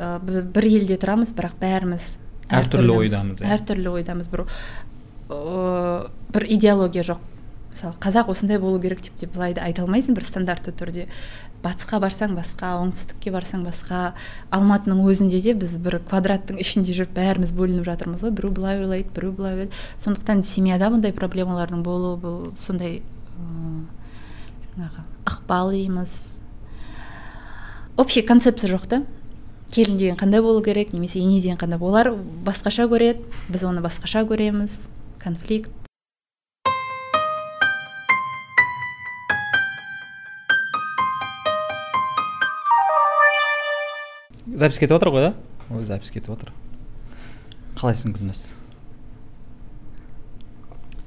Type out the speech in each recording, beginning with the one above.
ә, бір елде тұрамыз бірақ бәріміз әртүрлі ойдамыз әртүрлі ойдамыз. Бір бір идеология жоқ. Мысалы қазақ осындай болу керек деп те былай да айта алмайсың бір стандартты түрде. Батысқа барсаң басқа оңтүстікке барсаң басқа алматының өзінде де біз бір квадраттың ішінде жүріп бәріміз бөлініп жатырмыз ғой. Біреу былай ойлайды біреу былай ойлайды. Сондықтан семьяда бұндай проблемалардың болуы бұл сондай жаңағы ықпал дейміз. Общий концепция жоқ та. Келін деген қандай болу керек немесе ене деген қандай олар басқаша көреді. Біз оны басқаша көреміз. Конфликт. Запись кетіп жатыр ғой да? Ой запись кетіп жатыр қалайсың гүлназ?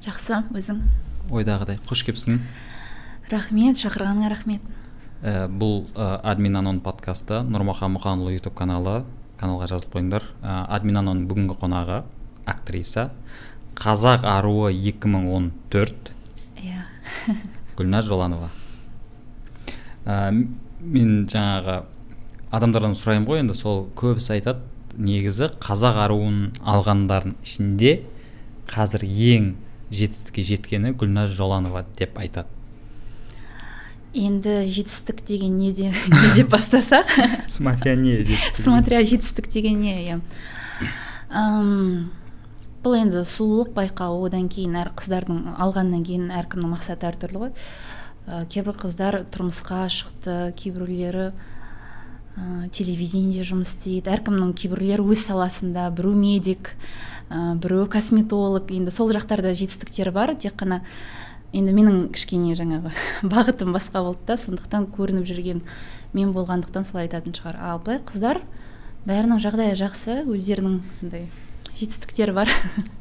Жақсы өзің? Ойдағыдай қош келіпсің. Рахмет шақырғаныңа рахмет. Ә, бұл ә, админ анон подкасты нұрмахан мұханұлы ютуб каналы каналға жазылып қойыңдар. Ә, админ анонның бүгінгі қонағы актриса. Қазақ аруы 2014 иә. Гүлназ жоланова. Ә, мен жаңағы адамдардан сұраймын ғой енді сол көбісі айтады негізі қазақ аруын алғандардың ішінде қазір ең жетістікке жеткені гүлназ жоланова деп айтады. Енді жетістік деген не, де, не деп бастасақ смотря не жетістік смотря жетістік деген не иә. Бұл енді сұлулық байқауы одан кейін әр қыздардың алғаннан кейін әркімнің мақсаты әртүрлі ғой. Ә, кейбір қыздар тұрмысқа шықты кейбіреулері ә, телевидениеде жұмыс істейді әркімнің кейбіреулері өз саласында біреу медик ә, біреу косметолог. Енді сол жақтарда жетістіктері бар тек қана енді менің кішкене жаңағы бағытым басқа болды да сондықтан көрініп жүрген мен болғандықтан солай айтатын шығар. Ал былай қыздар бәрінің жағдайы жақсы өздерінің андай жетістіктері бар.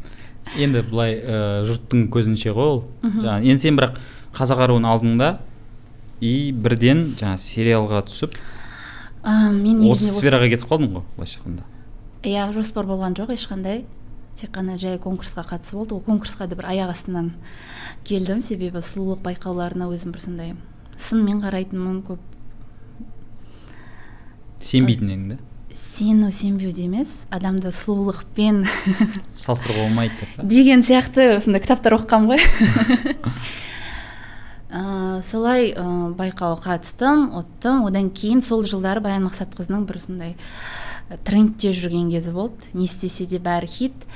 Енді былай ә, жұрттың көзінше ғой ол. Жаңағы енді сен бірақ қазақ аруын алдың да и бірден жаңа сериалға түсіп ә, мен осы сфераға кетіп қалдың ғой былайша айтқанда? Иә жоспар болған жоқ ешқандай. Тек қана жай конкурсқа қатысып болды. Ол конкурсқа да бір аяқ астынан келдім. Себебі сұлулық байқауларына өзім бір сондай сынмен қарайтынмын көп. Сенбейтін едің да сену сенбеуде емес. Адамды сұлулықпен салыстыруға болмайды деп деген сияқты сондай кітаптар оқығанмын ғой. Ә, солай ә, байқауға қатыстым ұттым одан кейін сол жылдары баян мақсатқызының бір сондай трендте жүрген кезі болды не істесе де бәрі хит.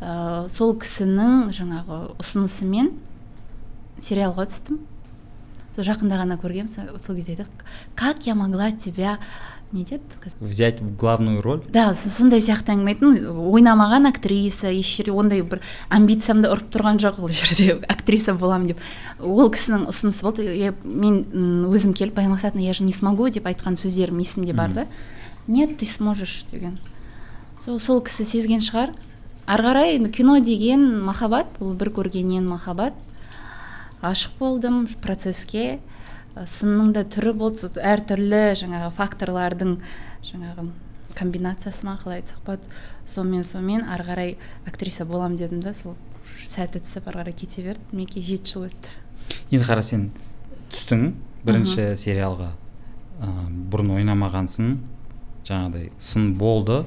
Ә, сол кісінің жаңағы ұсынысымен сериалға түстім. Сол жақында ғана көргенмін сол кезде айтады как я могла тебя не деді взять в главную роль? Да сондай сияқты әңгіме ойнамаған актриса еш жерде ондай бір амбициямды ұрып тұрған жоқ ол жерде. Актриса боламын деп. Ол кісінің ұсынысы болды. Мен өзім келіп мақсатовна я же не смогу деп айтқан сөздерім есімде бар да. Нет ты сможешь деген. Сол сол кісі сезген шығар. Ары қарай енді кино деген махаббат бұл бір көргеннен махаббат. Ғашық болдым процесске сынның да түрі болды әртүрлі жаңағы факторлардың жаңағы комбинациясы ма қалай айтсақ болады сонымен сонымен ары қарай актриса боламын дедім да сол сәті түсіп ары қарай кете берді. Мінекей жеті жыл өтті. Енді қара сен түстің бірінші сериалға. Ә, бұрын ойнамағансың. Жаңағыдай сын болды.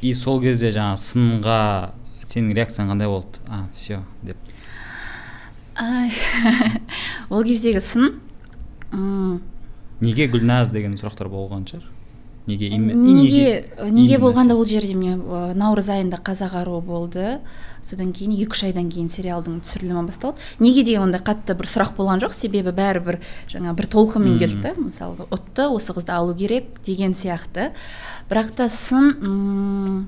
И сол кезде жаңа сынға сенің реакцияң қандай болды? А все деп. Ол кездегі сын неге гүлназ деген сұрақтар болған шығар? Неге неге неге болғанда ол жерде міне наурыз айында қазақ аруы болды. Содан кейін екі үш айдан кейін сериалдың түсірілімі басталды. Неге деген ондай қатты бір сұрақ болған жоқ. Себебі бәрі бір жаңа бір толқынмен келді. Да мысалы ұтты осы қызды алу керек деген сияқты. Бірақ та сын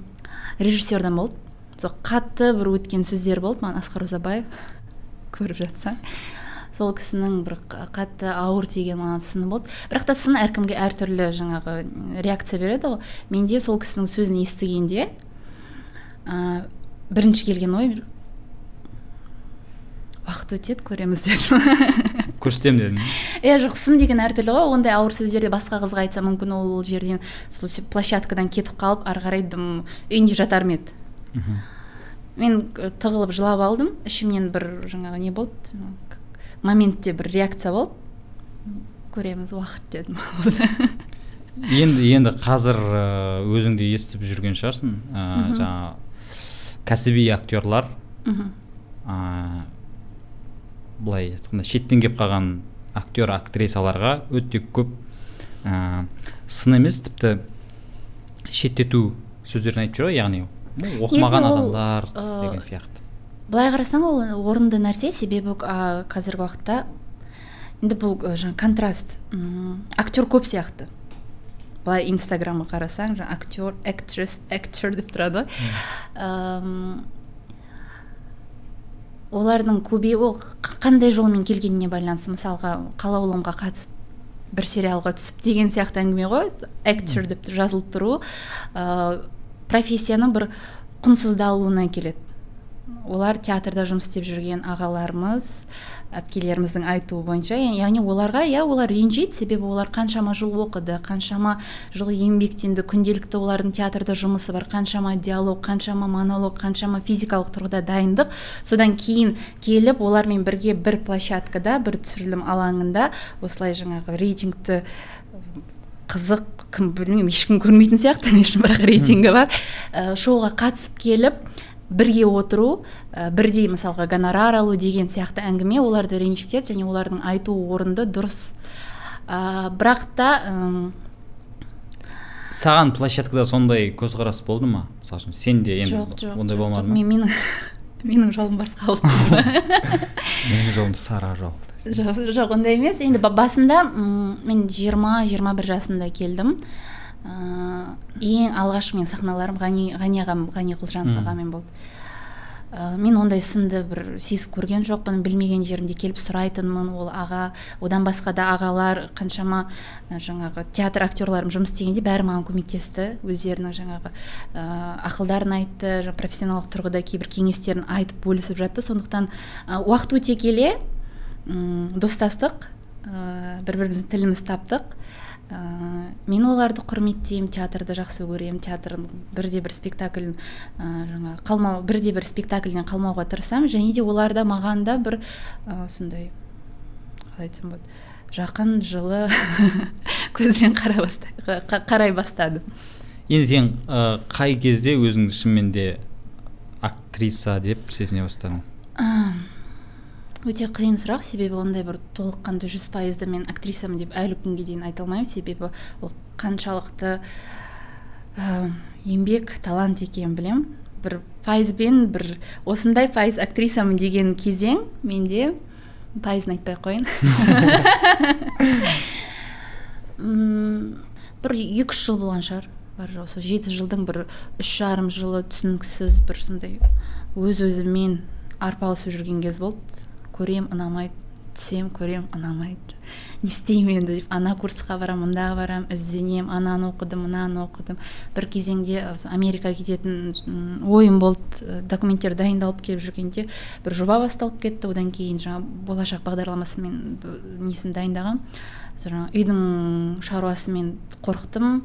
режиссердан болды. Сол қатты бір өткен сөздер болды. Маған асқар ұзабаев көріп жатсаң сол кісінің бір қатты ауыр тиген маған сыны болды. Бірақ та сын әркімге әртүрлі жаңағы реакция береді ғой. Менде сол кісінің сөзін естігенде ә, бірінші келген ой уақыт өтеді көреміз дедім. Көрсетемін дедің иә жоқ сын деген әртүрлі ғой. Ондай ауыр сөздерді басқа қызға айтса мүмкін ол жерден сол площадкадан кетіп қалып ары қарай дым үйінде жатар ма еді. Мен тығылып жылап алдым. Ішімнен бір жаңағы не болды моментте бір реакция болды. Көреміз уақыт дедім. Енді енді қазір өзің де естіп жүрген шығарсың. Ә, жаңағы кәсіби актерлар. Ә, былай айтқанда шеттен келіп қалған актер актрисаларға өте көп ә, сын емес тіпті шеттету сөздерін айтып жүр ғой яғни оқымаған адамдар деген сияқты. Былай қарасаң ол орынды нәрсе себебі ә, қазіргі уақытта енді бұл жаңағы контраст актер көп сияқты. Былай инстаграмға қарасаң жаңағы актер актрис актер деп тұрады ғой. Олардың көбеюі ол қандай жолмен келгеніне байланысты мысалға қалаулымға қатысып бір сериалға түсіп деген сияқты әңгіме ғой. Актер деп жазылып тұру ә, профессияның бір құнсыздалуына келеді. Олар театрда жұмыс істеп жүрген ағаларымыз әпкелеріміздің айтуы бойынша яғни оларға иә олар ренжиді себебі олар қаншама жыл оқыды қаншама жыл еңбектенді күнделікті олардың театрда жұмысы бар қаншама диалог қаншама монолог қаншама физикалық тұрғыда дайындық. Содан кейін келіп олармен бірге бір площадкада бір түсірілім алаңында осылай жаңағы рейтингті қызық кім білмеймін ешкім көрмейтін сияқты бірақ рейтингі бар ә, шоуға қатысып келіп бірге отыру ә, бірдей мысалға гонорар алу деген сияқты әңгіме оларды ренжітеді және олардың айтуы орынды дұрыс. Ә, бірақ та саған площадкада сондай көзқарас болды ма? Мысалы үшін сенде енді жоқ жоқ ондай болмады ма? Менің менің жолым басқа болды. Менің жолым сара жол. Жоқ жоқ ондай емес. Енді басында мен жиырма жиырма бір жасында келдім. Ыыы ең алғаш менің сахналарым ғани ғани ағам ғани құлжанов ағамен болды. Ә, мен ондай сынды бір сезіп көрген жоқпын білмеген жерімде келіп сұрайтынмын. Ол аға одан басқа да ағалар қаншама жаңағы театр актерларым жұмыс істегенде бәрі маған көмектесті. Өздерінің жаңағы ә, ақылдарын айтты профессионалдық тұрғыда кейбір кеңестерін айтып бөлісіп жатты. Сондықтан ә, уақыт өте келе достастық ә, бір біріміздің тілімізді таптық. Ә, мен оларды құрметтеймін театрды жақсы көремін театрдың бірде бір спектакль ә, жаңа қалмау бірде бір спектакльден қалмауға тырысамын. Және де оларда маған да бір ә, сондай қалай айтсам болады жақын жылы көзбен қара баста, қарай бастадым. Енді сен ә, қай кезде өзіңді шынымен де актриса деп сезіне бастадың? Өте қиын сұрақ себебі ондай бір толыққанды жүз пайызды мен актрисамын деп әлі күнге дейін айта алмаймын. Себебі ол қаншалықты ә, еңбек талант екенін білем. бір пайызбен бір осындай пайыз актрисамын деген кезең менде пайызын айтпай ақ қояйын бір екі үш жыл болған шығар. Бар осы жеті жылдың бір үш жарым жылы түсініксіз бір сондай өз өзіммен арпалысып жүрген кез болды. Көрем ұнамайды түсем көрем ұнамайды не істеймін енді деп ана курсқа барамын мындаға барамын ізденемін ананы оқыдым мынаны оқыдым. Бір кезеңде америкаға кететін ойым болды документтер дайындалып келіп жүргенде бір жоба басталып кетті. Одан кейін жаңа болашақ бағдарламасымен несін дайындағанмын жаңағы үйдің шаруасымен қорықтым.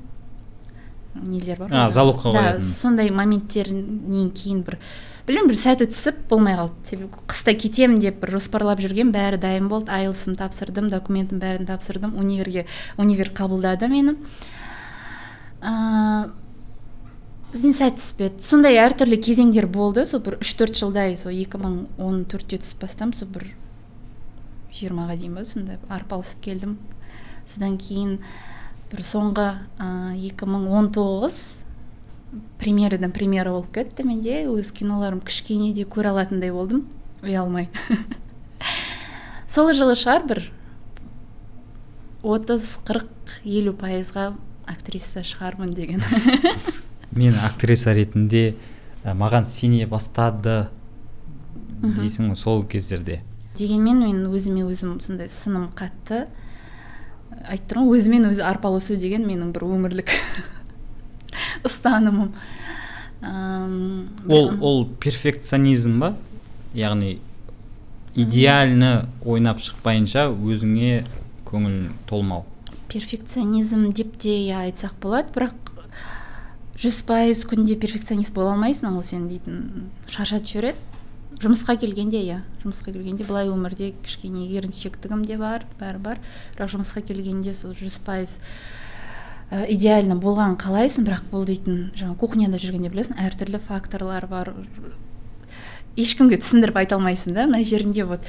Нелер бар а залогқа да сондай моменттерінен кейін бір білмеймін бір сәті түсіп болмай қалды. Себебі қыста кетемін деп бір жоспарлап жүрген бәрі дайын болды. Айлсым тапсырдым документім бәрін тапсырдым. Универге универ қабылдады мені. Ыыы бізден сәт түспеді сондай әртүрлі кезеңдер болды. Сол бір үш төрт жылдай сол екі мың он төртте түсіп бастам сол бір жиырмаға дейін ба сондай арпалысып келдім. Содан кейін бір соңғы екі мың он тоғыз премьерадан премьера болып кетті менде өз киноларым кішкене де көре алатындай болдым. Ұялмай. Сол жылы шығар бір отыз қырық елу пайызға актриса шығармын деген. Мен актриса ретінде маған сене бастады дейсің ғой сол кездерде. Дегенмен мен өзіме өзім сондай сыным қатты. Айтып тұрмын ғой өзімен өзі арпалысу деген менің бір өмірлік ұстанымым. Ол ол перфекционизм ба? Яғни идеальны ойнап шықпайынша өзіңе көңіл толмау. Перфекционизм деп те иә айтсақ болады бірақ жүз пайыз күнде перфекционист бола алмайсың ол сені дейтін. Шаршатып жібереді. Жұмысқа келгенде иә жұмысқа келгенде былай өмірде кішкене еріншектігім де бар бәрі бар. Бірақ жұмысқа келгенде сол жүз пайыз идеально болғанын қалайсың бірақ бұл дейтін жаңа кухняда жүргенде білесің әртүрлі факторлар бар. Ешкімге түсіндіріп айта алмайсың да мына жерінде вот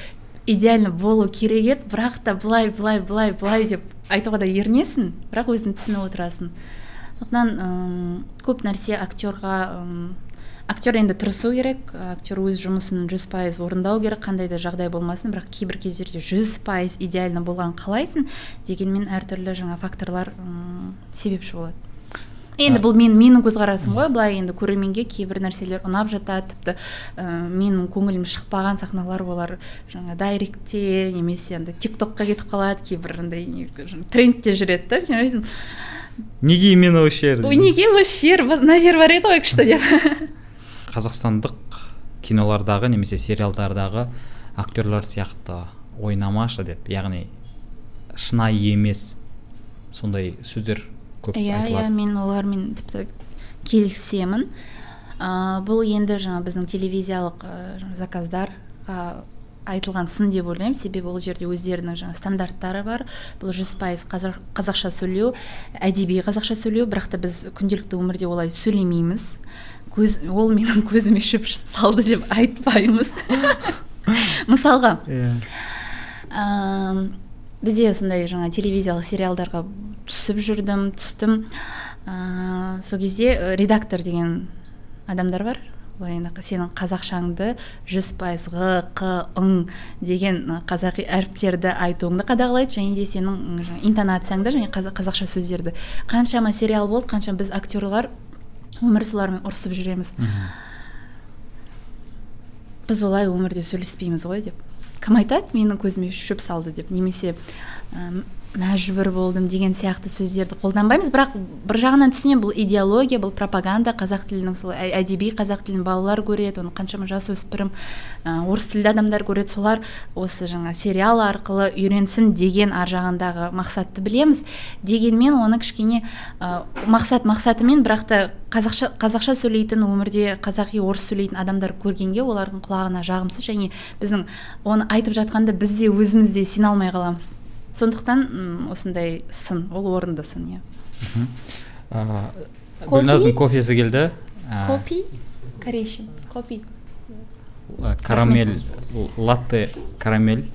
идеально болу керек еді бірақ та былай былай былай былай деп айтуға да ерінесің бірақ өзің түсініп отырасың. Сондықтан көп нәрсе актерға актер енді тырысу керек. Актер өз жұмысын жүз пайыз орындау керек. Қандай да жағдай болмасын бірақ кейбір кездерде жүз пайыз идеально болған қалайсың дегенмен әртүрлі жаңа факторлар себепші болады. Енді бұл мен менің көзқарасым ғой. Былай енді көрерменге кейбір нәрселер ұнап жатады. Тіпті ә, менің көңілім шықпаған сахналар олар жаңа дайректте немесе андай тик токқа кетіп қалады кейбір андай трендте жүреді да сен неге именно осы жер неге осы жер мына жер бар еді ғой күшті деп. қазақстандық кинолардағы немесе сериалдардағы актерлар сияқты ойнамашы деп яғни шынайы емес сондай сөздер көп иә иә мен олармен тіпті келісемін. Ә, бұл енді жаңа біздің телевизиялық ә, заказдарға айтылған сын деп ойлаймын. Себебі ол жерде өздерінің жаңа стандарттары бар. Бұл жүз пайыз қазақша сөйлеу әдеби қазақша сөйлеу. Бірақ та біз күнделікті өмірде олай сөйлемейміз. Көз ол менің көзіме шөп салды деп айтпаймыз. Мысалға иә. бізде сондай жаңа телевизиялық сериалдарға түсіп жүрдім түстім. Ә, сол кезде редактор деген адамдар бар. Былай енді сенің қазақшаңды жүз пайыз ғы қ ың деген қазақи әріптерді айтуыңды қадағалайды және де сенің интонацияңды және қазақша сөздерді. Қаншама сериал болды қанша біз актерлар өмір солармен ұрысып жүреміз. Біз олай өмірде сөйлеспейміз ғой деп. Кім айтады? Менің көзіме шөп салды деп. Немесе мәжбүр болдым деген сияқты сөздерді қолданбаймыз. Бірақ бір жағынан түсінемін бұл идеология бұл пропаганда қазақ тілінің сол әдеби қазақ тілін балалар көреді оны қаншама жасөспірім ә, орыс тілді адамдар көреді солар осы жаңа сериал арқылы үйренсін деген ар жағындағы мақсатты білеміз. Дегенмен оны кішкене ә, мақсат мақсатымен бірақ та қазақша қазақша сөйлейтін өмірде қазақи орыс сөйлейтін адамдар көргенге олардың құлағына жағымсыз және біздің оны айтып жатқанда біз де өзіміз де сене алмай қаламыз. Сондықтан осындай сын ол орынды сын иә. Гүлназдың кофесі келді. Кофе? Корейше кофе. карамель латте карамель.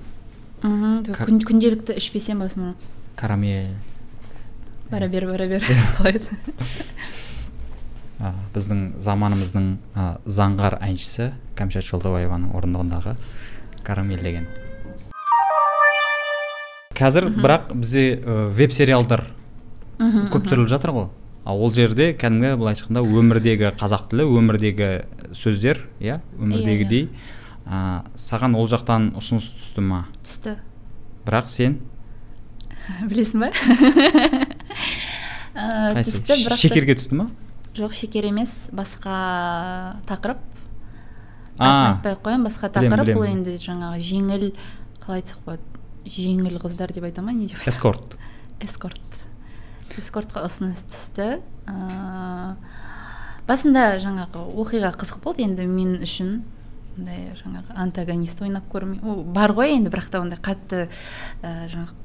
Күнделікті ішпесем басым карамель. Бара бер бара бер. Қалай біздің заманымыздың заңғар әншісі кәмшат жолдабаеваның орындауындағы карамель деген. Қазір бірақ бізде веб сериалдар көп түсіріліп жатыр ғой. Ал ол жерде кәдімгі былайша айтқанда өмірдегі қазақ тілі өмірдегі сөздер иә өмірдегідей. Ә, саған ол жақтан ұсыныс түсті ма? Түсті. Бірақ сен? Білесің ба? Түсті бірақ шекерге түсті ма? Жоқ шекер емес басқа тақырып. Айтпай ақ қояйын басқа тақырып бұл енді жаңағы жеңіл қалай айтсақ болады? Жеңіл қыздар деп айта ма не деп эскорт. Эскорт. Эскортқа ұсыныс түсті. Ә, басында жаңағы оқиға қызық болды. Енді мен үшін мындай жаңағы антагонист ойнап көрмей ол бар ғой енді бірақ та ондай қатты ә, жаңағы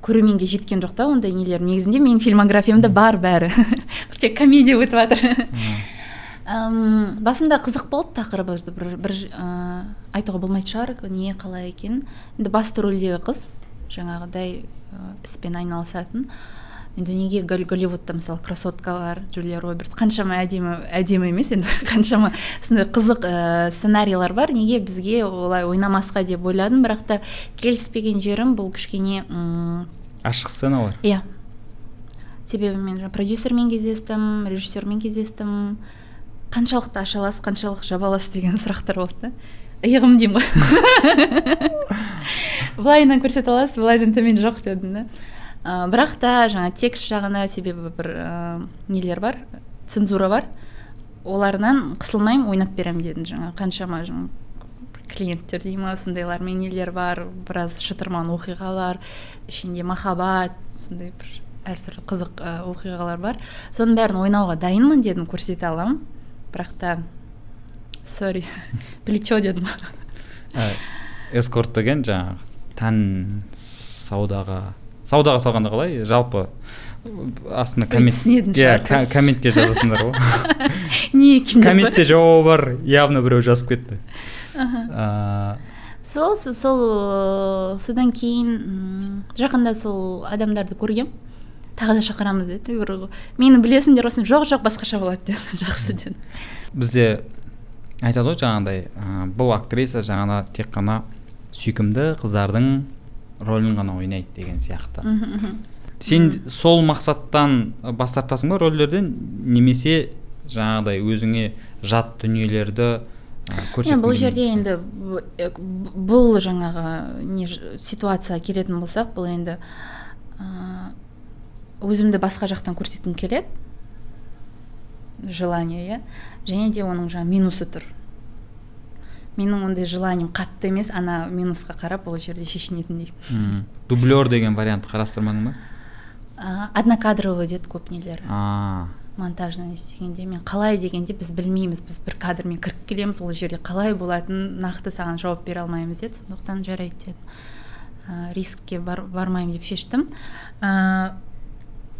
көрерменге жеткен жоқ та ондай нелер негізінде. Менің фильмографиямда бар бәрі. Тек комедия өтіп жатыр әм, басында қызық болды тақырыбы. Бір, бір ә, айтуға болмайтын шығар не қалай екен енді басты рөлдегі қыз жаңағыдай ә, іспен айналысатын. Енді неге голливудта мысалы красоткалар джулия робертс қаншама әдемі әдемі емес енді қаншама сондай қызық ә, сценарийлар бар. Неге бізге олай ойнамасқа деп ойладым бірақ та келіспеген жерім бұл кішкене м ашық сценалар? иә. Себебі мен продюсермен кездестім режиссермен кездестім. Қаншалықты ашалас қаншалық жабалас деген сұрақтар болды да. Иығым деймін ғой. Былайынан көрсете аласыз былайынан төмен жоқ дедім да. Ә, бірақ та жаңа текст жағына себебі бір ә, нелер бар цензура бар. Оларынан қысылмаймын ойнап беремін дедім жаңа қаншама жаңа клиенттер дей ма сондайлармен нелер бар біраз шытырман оқиғалар ішінде махаббат сондай бір әртүрлі қызық оқиғалар бар. Соның бәрін ойнауға дайынмын дедім көрсете аламын. Бірақ та сорри плечо дедім. Эскорт деген жаңағы тән саудаға саудаға салғанда қалай? Жалпы астына Ой, коммент түсінетін иә комментке жазасыңдар ғой. Не екен комментте жауабы бар явно біреу жазып кетті. Аа, сол со- сол содан кейін жақында сол адамдарды көргем. Тағы да шақырамыз деді. Мені білесіңдер ғой жоқ жоқ басқаша болады деді. Жақсы деді. Бізде айтады ғой жаңағыдай ә, бұл актриса жаңағыда тек қана сүйкімді қыздардың рөлін ғана ойнайды деген сияқты. Сен сол мақсаттан бас тартасың ба рөлдерден? Немесе жаңағыдай өзіңе жат дүниелерді Мен бұл жерде енді э, бұл жаңағы не ситуацияға келетін болсақ бұл енді ыыы, өзімді басқа жақтан көрсеткім келеді. Желание иә. Және де оның жаңағы минусы тұр. Менің ондай желанием қатты емес ана минусқа қарап ол жерде шешінетіндей. Дублер деген вариант қарастырмадың ба? Ә, однокадровый деді көп нелер. Монтажный істегенде мен қалай дегенде біз білмейміз. Біз бір кадрмен кіріп келеміз ол жерде қалай болатынын нақты саған жауап бере алмаймыз деді. Сондықтан жарайды дедім ә, рискке бар, бармаймын деп шештім. Ә,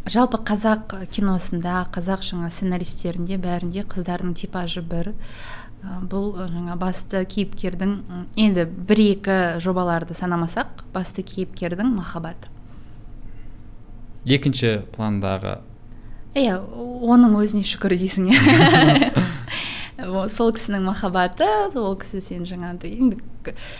жалпы қазақ киносында қазақ жаңа сценаристерінде бәрінде қыздардың типажы бір. Бұл жаңа басты кейіпкердің енді бір екі жобаларды санамасақ басты кейіпкердің махаббаты. Екінші пландағы? Иә оның өзіне шүкір дейсің. иә сол кісінің махаббаты ол кісі сен жаңағыдай енді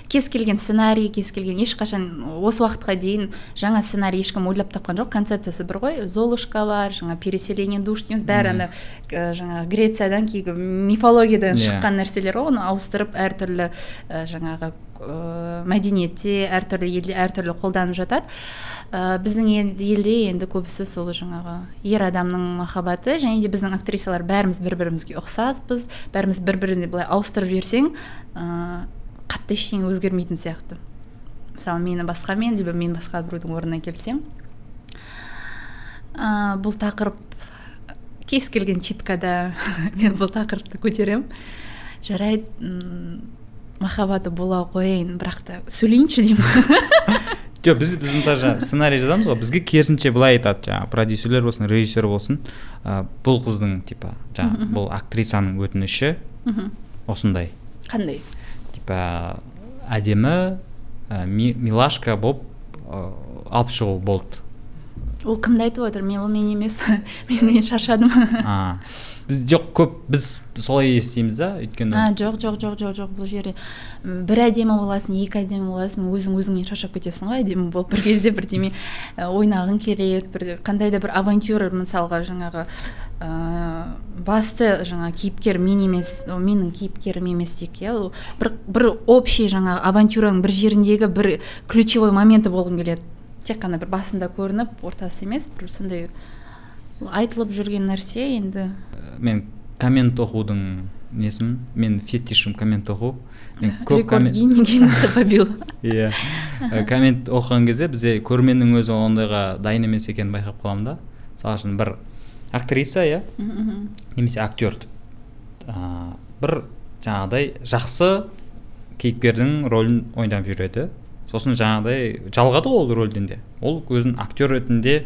кез келген сценарий кез келген ешқашан осы уақытқа дейін жаңа сценарий ешкім ойлап тапқан жоқ. Концепциясы бір ғой. Золушка бар жаңа переселение душ дейміз. Бәрі ана жаңағы грециядан кейінгі мифологиядан Иә. шыққан нәрселер ғой. Оны ауыстырып әртүрлі жаңағы ә, мәдениетте әртүрлі елде әртүрлі қолданып жатады. Ә, біздің ел- елде енді көбісі сол жаңағы ер адамның махаббаты және де біздің актрисалар бәріміз бір бірімізге ұқсаспыз бәріміз бір біріне былай ауыстырып жіберсең ә, қатты ештеңе өзгермейтін сияқты. Мысалы мені басқа мен либо мен басқа біреудің орнына келсем ә, бұл тақырып кез келген читкада мен бұл тақырыпты көтеремін. Жарайды махаббаты бола қояйын бірақ та сөйлейінші деймін. жоқ біз біз мысалы жаңа сценарий жазамыз ғой бізге керісінше былай айтады жаңағы продюсерлер болсын режиссер болсын. Ә, бұл қыздың типа жаңағы бұл актрисаның өтініші осындай. Қандай? Типа әдемі ә, ми- милашка болып ә, алып шығу болды. Ол кімді айтып отыр? Мен ол мен емес мен мен шаршадым а, біз жоқ көп біз солай естиміз да өйткені. А жоқ жоқ жоқ жоқ жоқ бұл жерде бір әдемі боласың екі әдемі боласың өзің өзіңнен шаршап кетесің ғой әдемі болып бір кезде бірдеме ойнағың келеді бір қандай да бір авантюра мысалға жаңағы ә, басты жаңа кейіпкер мен емес ол менің кейіпкерім емес дейік иә бір бір общий жаңағы авантюраның бір жеріндегі бір ключевой моменті болғым келеді. Тек қана бір басында көрініп ортасы емес бір сондай айтылып жүрген нәрсе енді. Мен коммент оқудың несімін мен фетишім коммент оқу. Мен рекорд коммент- иә. Ә, коммент оқыған кезде бізде көрерменнің өзі ондайға дайын емес екенін байқап қаламын да. Мысалы үшін бір актриса иә? Немесе актер. Ә, бір жаңағыдай жақсы кейіпкердің рөлін ойнап жүреді. Сосын жаңағыдай жалығады ғой ол рөлден де. Ол өзін актер ретінде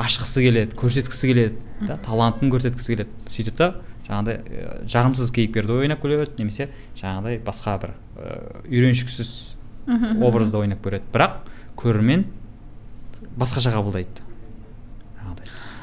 ашқысы келеді көрсеткісі келеді да талантын көрсеткісі келеді. Сөйтеді да жаңағыдай ә, жағымсыз кейіпкерді ойнап көреді немесе жаңағыдай басқа бір ә, үйреншіксіз мхм. образды ойнап көреді. Бірақ көрермен басқаша қабылдайды.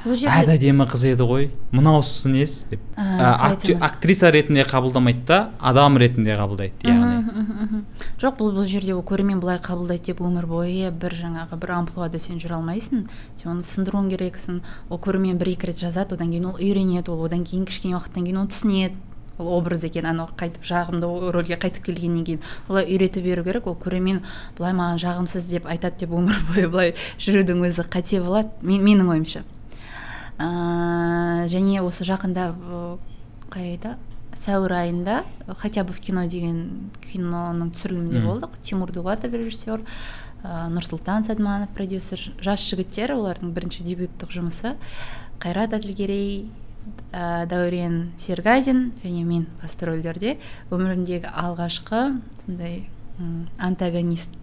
Бұл әп әдемі қыз еді ғой. Мынаусысы несі деп. А, Ә, актриса ретінде қабылдамайды да адам ретінде қабылдайды яғни. жоқ бұл бұл жерде ол көрермен былай қабылдайды деп өмір бойы бір жаңағы бір амплуада сен жүре алмайсың. Сен оны сындыруың керексің. Ол көрермен бір екі рет жазады одан кейін ол үйренеді ол одан кейін кішкене уақыттан кейін оны түсінеді. Ол образ екен анау қайтып жағымды рөлге қайтып келгеннен кейін олай үйретіп беру керек. Ол көрермен былай маған жағымсыз деп айтады деп өмір бойы былай жүрудің өзі қате болады мен, менің ойымша. Ә, және осы жақында ә, қайда? Сәуір айында хотя бы в кино деген киноның түсірілімінде болдық. Тимур дулатов режиссер ә, нұрсұлтан сәдманов продюсер жас жігіттер олардың бірінші дебюттік жұмысы. Қайрат әділгерей ә, дәурен серғазин және мен басты рөлдерде өмірімдегі алғашқы сондай антагонист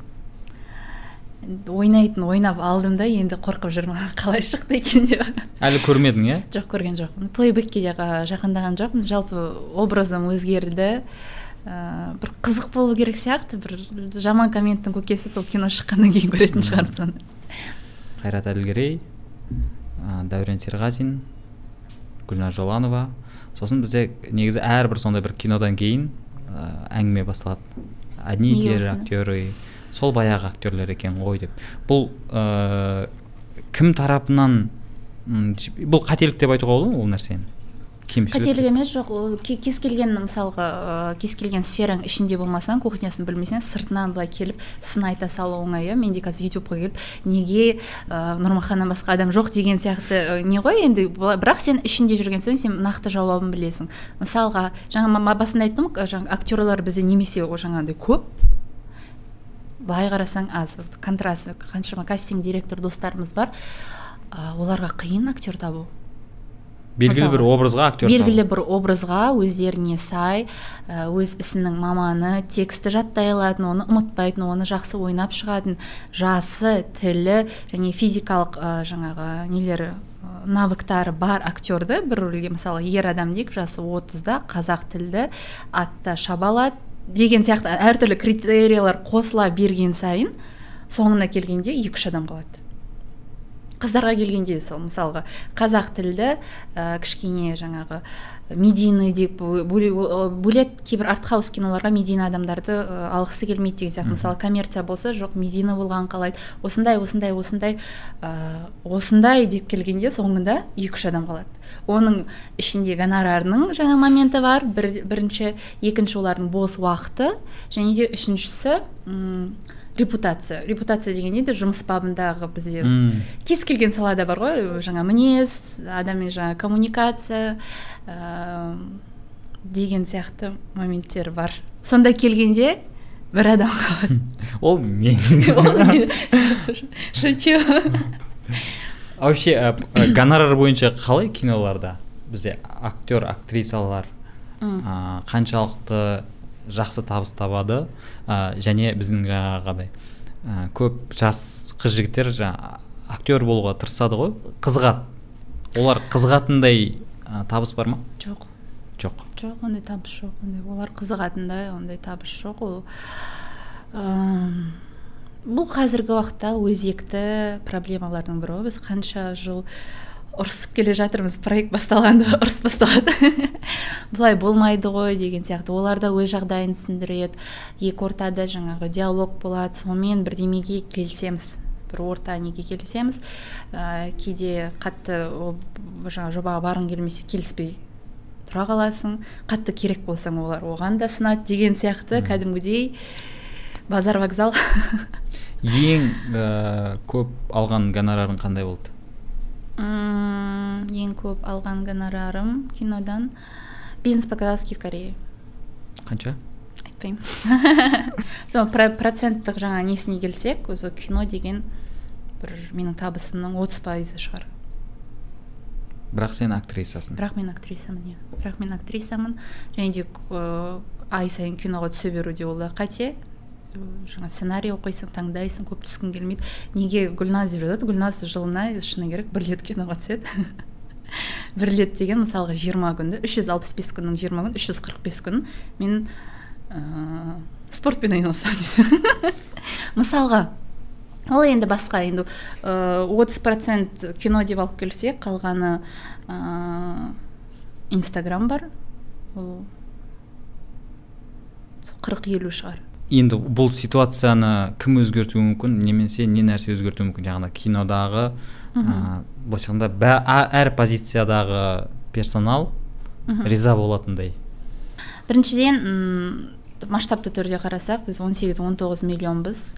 ойнайтын ойнап алдым да енді қорқып жүрмін қалай шықты екен деп. Әлі көрмедің иә? Жоқ көрген жоқпын. Плейбекке де жақындаған жоқпын. Жалпы образым өзгерді. Ә, бір қызық болу керек сияқты. Бір жаман комменттің көкесі сол кино шыққаннан кейін көретін шығармын соны. Қайрат әлгерей дәурен серғазин гүлнар жоланова. Сосын бізде негізі әрбір сондай бір кинодан кейін ә, әңгіме басталады. Одни те же актеры сол баяғы актерлер екен ғой деп. Бұл ә, кім тарапынан бұл қателік деп айтуға болады ма ол нәрсені? Қателік емес жоқ ол кез келген мысалға ә, кез келген сфераның ішінде болмасаң кухнясын білмесең сыртынан былай келіп сын айта салу оңай иә? Менде қазір ютубқа келіп неге ә, нұрмаханнан басқа адам жоқ деген сияқты не ғой енді бірақ сен ішінде жүрген соң сен нақты жауабын білесің. Мысалға жаңа басында айттым ғой жаңа актерлар бізде немесе жаңағыдай көп былай қарасаң аз контраст қаншама кастинг директор достарымыз бар. Ә, оларға қиын актер табу. Белгілі бір образға актер белгілі бір образға өздеріне сай өз ісінің маманы тексті жаттай алатын оны ұмытпайтын оны жақсы ойнап шығатын жасы тілі және физикалық ә, жаңағы нелері навыктары бар актерді бір рөлге мысалы ер адам дейік жасы отызда қазақ тілді атта шаба алады деген сияқты әртүрлі критериялар қосыла берген сайын соңына келгенде екі үш адам қалады. Қыздарға келгенде сол мысалға қазақ тілді ә, кішкене жаңағы медийный деп бөледі кейбір артхаус киноларға медийный адамдарды ә, алғысы келмейді деген сияқты. Мысалы коммерция болса жоқ медийный болғанын қалайды. Осындай осындай осындай ә, осындай деп келгенде соңында екі үш адам қалады. Оның ішінде гонорарының жаңа моменті бар бір, бірінші екінші олардың бос уақыты және де үшіншісі репутация. Репутация деген не жұмыс бабындағы бізде кез келген салада бар ғой. Жаңа мінез адаммен жаңа коммуникация ә, деген сияқты моменттер бар. Сонда келгенде бір адам қалады. Ол мен. Шучу. Вообще гонорар бойынша қалай киноларда? Бізде актер актрисалар қаншалықты жақсы табыс табады? Ә, және біздің жаңағыдай ә, көп жас қыз жігіттер жаңа актер болуға тырысады ғой? Қызығады. Олар қызығатындай ә, табыс бар ма? Жоқ. Жоқ. Жоқ ондай табыс жоқ. Ондай олар қызығатындай ондай табыс жоқ. Ол бұл қазіргі уақытта өзекті проблемалардың бірі біз қанша жыл ұрысып келе жатырмыз проект басталғанда ұрыс басталады. Былай болмайды ғой деген сияқты. Олар да өз жағдайын түсіндіреді. Екі ортада жаңағы диалог болады. Сонымен бірдемеге келісеміз. Бір орта неге келісеміз ә, кейде қатты жаңа жобаға барғың келмесе келіспей тұра қаласың. Қатты керек болсаң олар оған да сынады деген сияқты кәдімгідей. Базар вокзал. Ең ә, көп алған гонорарың қандай болды? Ең көп алған гонорарым кинодан бизнес показалский в корее. Қанша? Айтпаймын. Сол проценттік жаңа несіне келсек осы кино деген бір менің табысымның отыз пайызы шығар. Бірақ сен актрисасың. Бірақ мен актрисамын иә. Бірақ мен актрисамын. Және де ай сайын киноға түсе беру де ол да қате. Жаңа сценарий оқисың таңдайсың көп түскің келмейді. Неге гүлназ деп жатады гүлназ жылына шыны керек бір рет киноға түседі. Бір рет деген мысалға жиырма күнді үш жүз алпыс бес күннің жиырма күн үш жүз қырық бес күн мен ә, спортпен айналысамын мысалға ол енді басқа енді отыз процент кино деп алып келсек қалғаны ә, инстаграм бар. Ол қырық елу шығар. Енді бұл ситуацияны кім өзгертуі мүмкін? Немесе не нәрсе өзгертуі мүмкін? Жаңағы кинодағы ә, былайша айтқанда әр позициядағы персонал риза болатындай. Біріншіден масштабты түрде қарасақ біз 18-19 миллионбыз.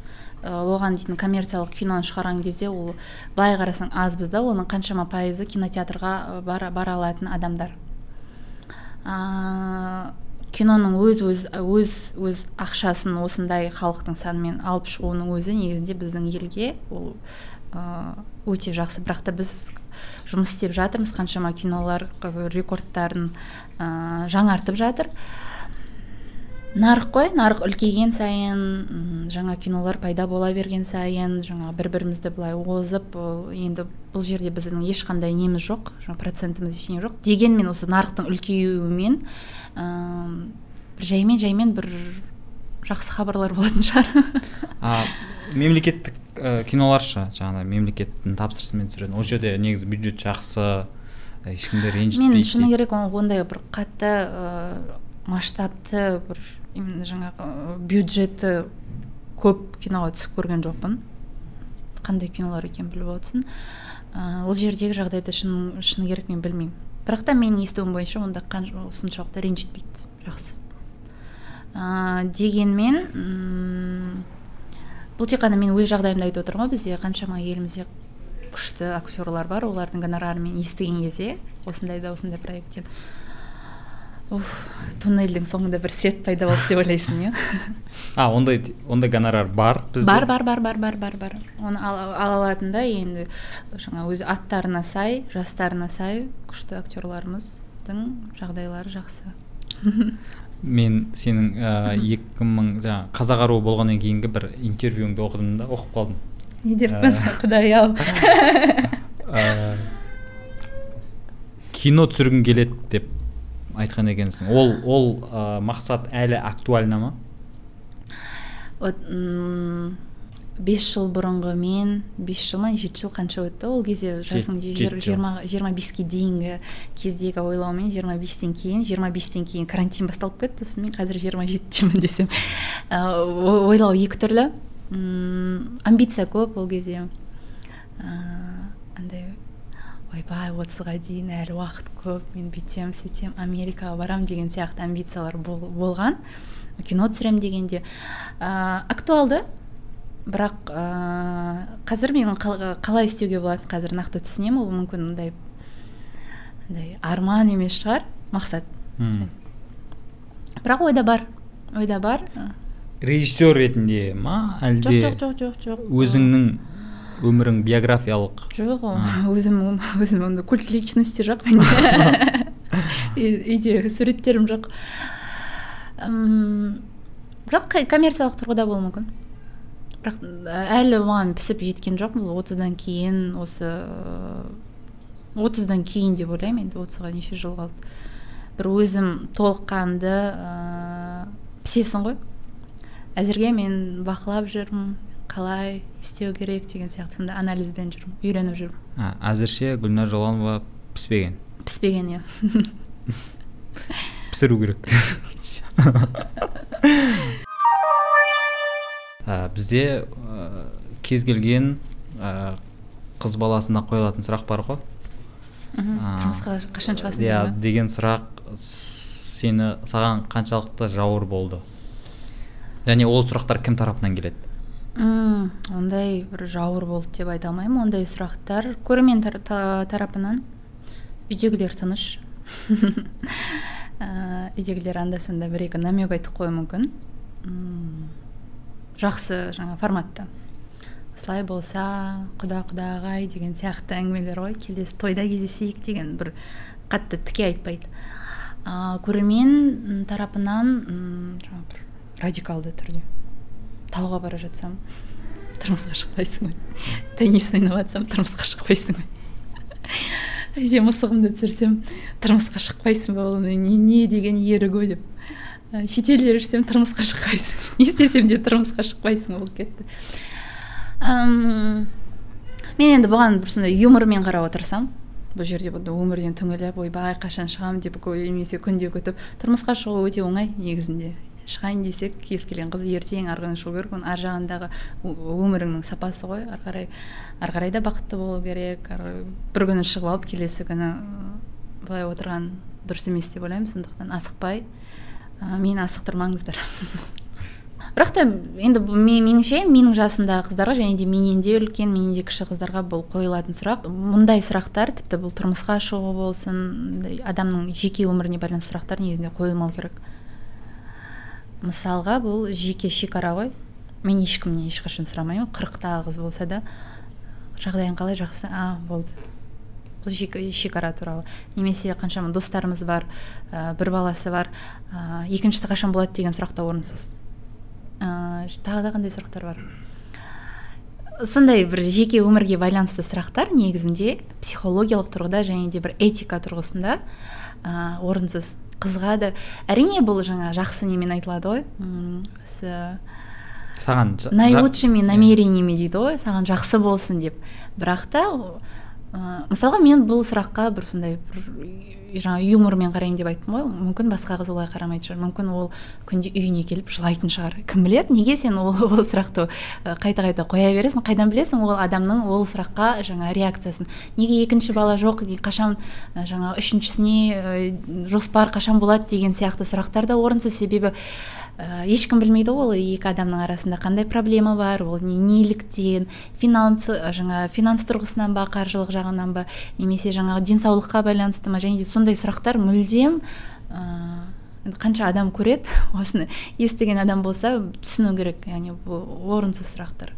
Оған дейтін коммерциялық киноны шығарған кезде ол былай қарасаң азбыз да оның қаншама пайызы кинотеатрға бара, бара алатын адамдар. Киноның өз өз өз өз ақшасын осындай халықтың санымен алып шығуының өзі негізінде біздің елге ол өте жақсы. Бірақ та біз жұмыс істеп жатырмыз қаншама кинолар рекордтарын ә, жаңартып жатыр. Нарық қой нарық үлкейген сайын жаңа кинолар пайда бола берген сайын жаңа бір бірімізді былай озып енді бұл жерде біздің ешқандай неміз жоқ жаңа процентіміз ештеңе жоқ. Дегенмен осы нарықтың үлкеюімен ыыы бір жаймен жаймен бір жақсы хабарлар болатын шығар. А мемлекеттік ә, кинолар ше жаңағыдай мемлекеттің тапсырысымен түсіретін ол жерде негізі бюджет жақсы ешкімді ренжітпейді мен шыны керек ондай бір қатты ыыы масштабты бір именно жаңағы бюджеті көп киноға түсіп көрген жоқпын. Қандай кинолар екенін біліп отырсың ә, ол жердегі жағдайды шын, шыны керек мен білмеймін. Бірақ та менің естуім бойынша онда соншалықты ренжітпейді. Жақсы. Ә, дегенмен м бұл тек қана мен өз жағдайымды айтып отырмын ғой бізде. Қаншама елімізде күшті актерлар бар. Олардың гонорарын естіген кезде осындай да осындай проекттен уф туннельдің соңында бір свет пайда болды деп ойлайсың иә а ондай ондай гонорар бар бізде? Бар бар бар бар бар бар бар. Оны ала алатын да енді жаңа өзі аттарына сай жастарына сай күшті актерларымыздың жағдайлары жақсы. Мен сенің екі мың жаңағы қазақ аруы болғаннан кейінгі бір интервьюіңді оқыдым да оқып қалдым. Не деппін құдай ау. Кино түсіргім келеді деп айтқан екенсің. Ол ол ә, мақсат әлі актуальна ма? Вот бес жыл бұрынғы мен бес жыл ма жеті жыл қанша өтті? Ол кезде жасың жиырма жиырма беске дейінгі кездегі ойлаумен жиырма бестен кейін жиырма бестен кейін карантин басталып кетті. Сосын мен қазір жиырма жетідемін десем. Ә, ойлау екі түрлі. М амбиция көп ол кезде. Ыыы андай ойбай отызға дейін әлі уақыт көп мен бүйтем сөйтем америкаға барам деген сияқты амбициялар бол, болған. Кино түсірем дегенде. Ә, актуалды бірақ ә, қазір менің қалай істеуге болады қазір нақты түсінемін. Ол мүмкін мындай андай арман емес шығар мақсат. Hmm. бірақ ойда бар ойда бар. Режиссер ретінде ма әлде жоқ жоқ жоқ жоқ. өзіңнің өмірің биографиялық? Жоқ өзім өзім ондай культ личности жоқ менде үйде суреттерім жоқ. Бірақ коммерциялық тұрғыда болуы мүмкін. Бірақ әлі оған пісіп жеткен жоқ бұл отыздан кейін осы отыздан кейін деп ойлаймын енді отызға неше жыл қалды. Бір өзім толыққанды ыыы пісесің ғой. Әзірге мен бақылап жүрмін. Қалай істеу керек деген сияқты сондай анализбен жүрмін үйреніп жүрмін. Әзірше гүлнар жоланова піспеген? Піспеген иә. Пісіру керек. Ә, бізде ә, кез келген ә, қыз баласына қойылатын сұрақ бар ғой. Жұмысқа қашан шығасың иә деген сұрақ сені саған қаншалықты жауыр болды? Және ол сұрақтар кім тарапынан келеді? М ондай бір жауыр болды деп айта алмаймын. Ондай сұрақтар көрермен тар тарапынан. Үйдегілер тыныш. Үйдегілер анда санда бір екі намек айтып қоюы мүмкін. Жақсы жаңа форматта. Осылай болса құда құдағай деген сияқты әңгімелер ғой. Келесі тойда кездесейік деген бір қатты тіке айтпайды. Ә, көрермен тарапынан бір радикалды түрде. Тауға бара жатсам тұрмысқа шықпайсың ғой ойнап жатсам тұрмысқа шықпайсың ғой үйде мысығымды түсірсем тұрмысқа шықпайсың ба ол не, не деген ерік ой деп шетелде жүрсем тұрмысқа шықпайсың не істесем де тұрмысқа шықпайсың болып кетті мен енді бұған бір сондай юмормен қарауға тырысамын бұл жерде өмірден түңіліп ойбай қашан шығамын деп немесе күнде күтіп тұрмысқа шығу өте оңай негізінде шығайын десек кез келген қыз ертең ары қарай шығу керек. Оның ар жағындағы өміріңнің сапасы ғой. Ары қарай ары қарай да бақытты болу керек. Бір күні шығып алып келесі күні былай отырған дұрыс емес деп ойлаймын. Сондықтан асықпай ә, мені асықтырмаңыздар. Бірақ та енді меніңше менің жасымдағы қыздарға және де менен де үлкен менен де кіші қыздарға бұл қойылатын сұрақ. Мұндай сұрақтар тіпті бұл тұрмысқа шығу болсын адамның жеке өміріне байланысты сұрақтар негізінде қойылмау керек. Мысалға бұл жеке шекара ғой. Мен ешкімнен ешқашан сұрамаймын. Қырықтағы қыз болса да жағдайың қалай жақсы? А болды. Бұл шекара туралы. Немесе қаншама достарымыз бар ә, бір баласы бар ә, екіншісі қашан болады деген сұрақ та орынсыз. Ә, тағы да қандай сұрақтар бар? Сондай бір жеке өмірге байланысты сұрақтар негізінде психологиялық тұрғыда және де бір этика тұрғысында ә, орынсыз. Қызға да әрине бұл жаңа жақсы немен айтылады ғой. Саған наилучшими намерениями дейді ғой. Саған жақсы болсын деп. Бірақ та ә, мысалға мен бұл сұраққа бір сондай бір жаңа юмормен қараймын деп айттым ғой. Мүмкін басқа қыз олай қарамайтын шығар. Мүмкін ол күнде үйіне келіп жылайтын шығар. Кім біледі? Неге сен ол, ол сұрақты қайта қайта қоя бересің? Қайдан білесің ол адамның ол сұраққа жаңа реакциясын? Неге екінші бала жоқ? Қашан жаңа үшіншісіне жоспар қашан болады деген сияқты сұрақтар да орынсыз. Себебі ә, ешкім білмейді ол екі адамның арасында қандай проблема бар ол не неліктен финанс жаңа финанс тұрғысынан ба қаржылық жағынан ба немесе жаңағы денсаулыққа байланысты ма және де сондай сұрақтар мүлдем ә, қанша адам көреді осыны естіген адам болса түсіну керек яғни орынсыз сұрақтар.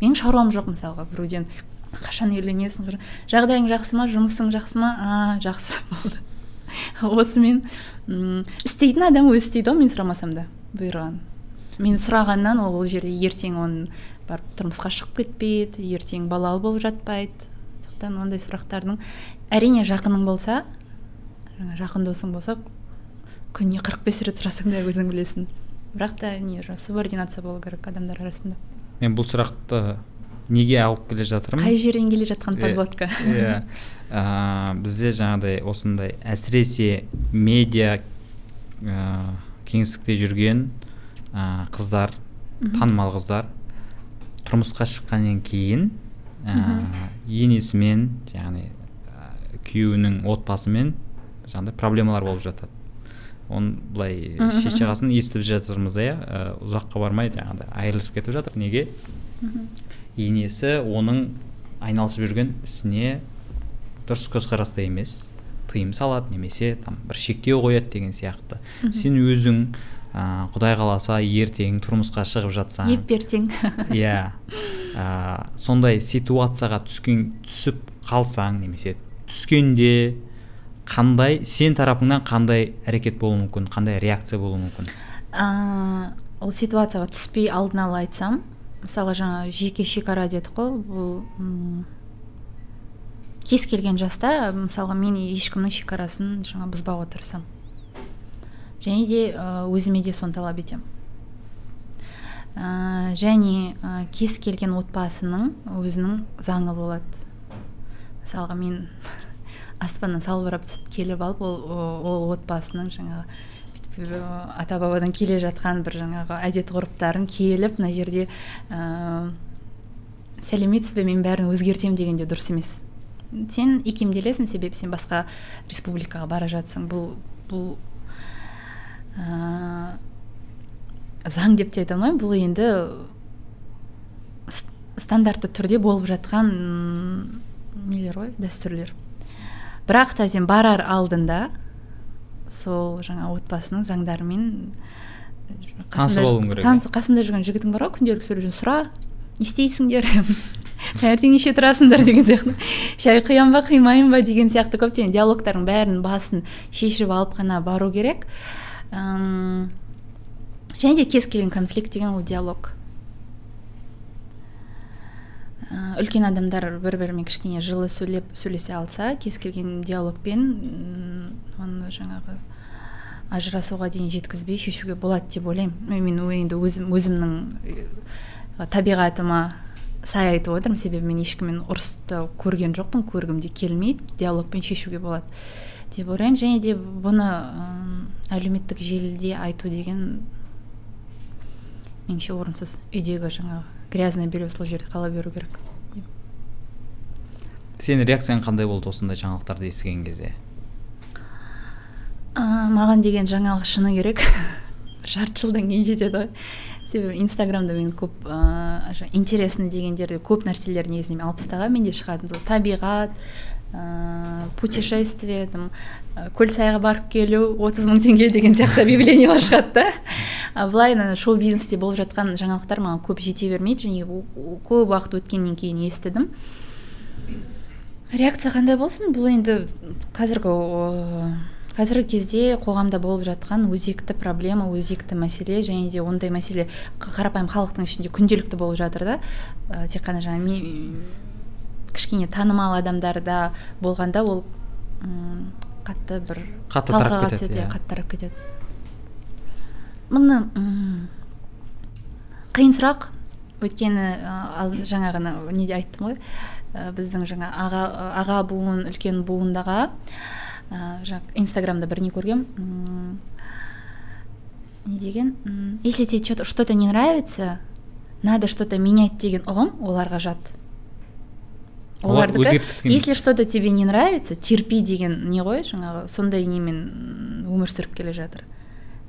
Менің шаруам жоқ мысалға біреуден. Қашан үйленесің? Жағдайың жақсы ма жұмысың жақсы ма? А жақсы болды. Осымен істейтін адам өзі істейді ғой мен сұрамасам да. Бұйырған мен сұрағаннан ол ол жерде ертең оның барып тұрмысқа шығып кетпейді ертең балалы болып жатпайды. Сондықтан ондай сұрақтардың әрине жақының болса жаңа жақын досың болса күніне қырық бес рет сұрасаң да өзің білесің. Бірақ та не субординация болу керек адамдар арасында. Мен бұл сұрақты неге алып келе жатырмын? Қай жерден келе жатқан подводка? иә бізде жаңағыдай осындай әсіресе медиа кеңістікте жүрген ә, қыздар танымал қыздар тұрмысқа шыққаннан кейін ә, енесімен яғни ә, күйеуінің отбасымен жаңағыдай проблемалар болып жатады. Оны былай шет жағасын естіп жатырмыз иә? Ә, ұзаққа бармай жаңағыдай айырылысып кетіп жатыр. Неге? Енесі оның айналысып жүрген ісіне дұрыс көзқараста емес. Тыйым салады немесе там бір шектеу қояды деген сияқты. Сен өзің ә, құдай қаласа ертең тұрмысқа шығып жатсаң еп ертең иә. Ә, сондай ситуацияға түскен түсіп қалсаң немесе түскенде қандай сен тарапыңнан қандай әрекет болуы мүмкін қандай реакция болуы мүмкін? Ә, ол ситуацияға түспей алдын ала айтсам мысалы жаңа жеке шекара дедік қой бұл кез келген жаста мысалға мен ешкімнің шекарасын жаңа бұзбауға тырысамын және де өзіме де соны талап етемін. Ә, және ә, кез келген отбасының өзінің заңы болады. Мысалға мен аспаннан салбырап түсіп келіп алып ол, ол отбасының жаңағы ата бабадан келе жатқан бір жаңағы әдет ғұрыптарын келіп мына жерде ә, сәлеметсіз бе мен бәрін өзгертемін деген де дұрыс емес. Сен икемделесің себебі сен басқа республикаға бара жатсың бұл бұл ә, заң деп те айта алмаймын. Бұл енді стандартты түрде болып жатқан нелер ғой дәстүрлер. Бірақ та сен барар алдында сол жаңа отбасының заңдарымен танысып алуың керек. қасында жүрген жігітің бар ғой күнделікті сөйлеп сұра не істейсіңдер? Таңертең неше тұрасыңдар деген сияқты. Шай құямын ба құймаймын ба деген сияқты. Көптеген диалогтардың бәрін басын шешіп алып қана бару керек. Ұм, және де кез келген конфликт деген ол диалог. Үлкен адамдар бір бірімен кішкене жылы сөйлеп сөйлесе алса кез келген диалогпен оны жаңағы ажырасуға дейін жеткізбей шешуге болады деп ойлаймын. Мен енді өзім өзімнің табиғатыма сай айтып отырмын. Себебі мен ешкіммен ұрысты көрген жоқпын көргім де келмейді диалогпен шешуге болады деп ойлаймын. Және де бұны әлеуметтік желіде айту деген меніңше орынсыз. Үйдегі жаңағы грязное белье сол жерде қала беру керек. Сенің реакцияң қандай болды осындай жаңалықтарды естіген кезде? Ә, маған деген жаңалық шыны керек. Жарты жылдан кейін жетеді ғой. Себебі инстаграмда мен көп ыыы интересный дегендерде көп нәрселер негізінен тастағанмын менде шығатын. Сол табиғат ыыы путешествие там көлсайға барып келу отыз мың теңге деген сияқты объявлениялар шығады да. А былай шоу бизнесте болып жатқан жаңалықтар маған көп жете бермейді және көп уақыт өткеннен кейін естідім. Реакция қандай болсын? Бұл енді қазіргі қазіргі кезде қоғамда болып жатқан өзекті проблема өзекті мәселе және де ондай мәселе қарапайым халықтың ішінде күнделікті болып жатыр да. Ә, тек қана жаңа ми- кішкене танымал адамдарда болғанда ол қатты бір Қатты тарап кетеді, иә иә. қатты тарап кетеді. Мұны қиын сұрақ өйткені ә, ал жаңағыны неде айттым ғой? Ә, біздің жаңа аға аға буын үлкен буындаға ә, жаңа инстаграмда бір не көргем. Не деген? Если тебе что-то что-то не нравится надо что-то менять деген ұғым оларға жат. Олар Олардікі, если что то тебе не нравится терпи деген не ғой жаңағы сондай немен өмір сүріп келе жатыр.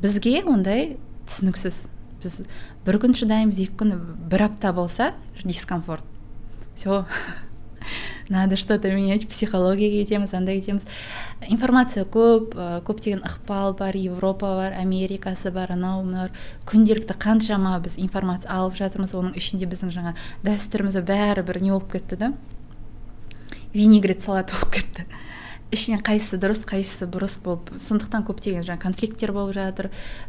Бізге ондай түсініксіз. Біз бір күн шыдаймыз екі күн бір апта болса дискомфорт. Все надо что то менять психологияға кетеміз андай кетеміз информация көп ә, көптеген ықпал бар европа бар америкасы бар анау мынау күнделікті қаншама біз информация алып жатырмыз оның ішінде біздің жаңа дәстүріміз бәрі бір не болып кетті да? Винегрет салат болып кетті. Ішінен қайсысы дұрыс қайсысы бұрыс болып. Сондықтан көптеген жаңа конфликттер болып жатыр.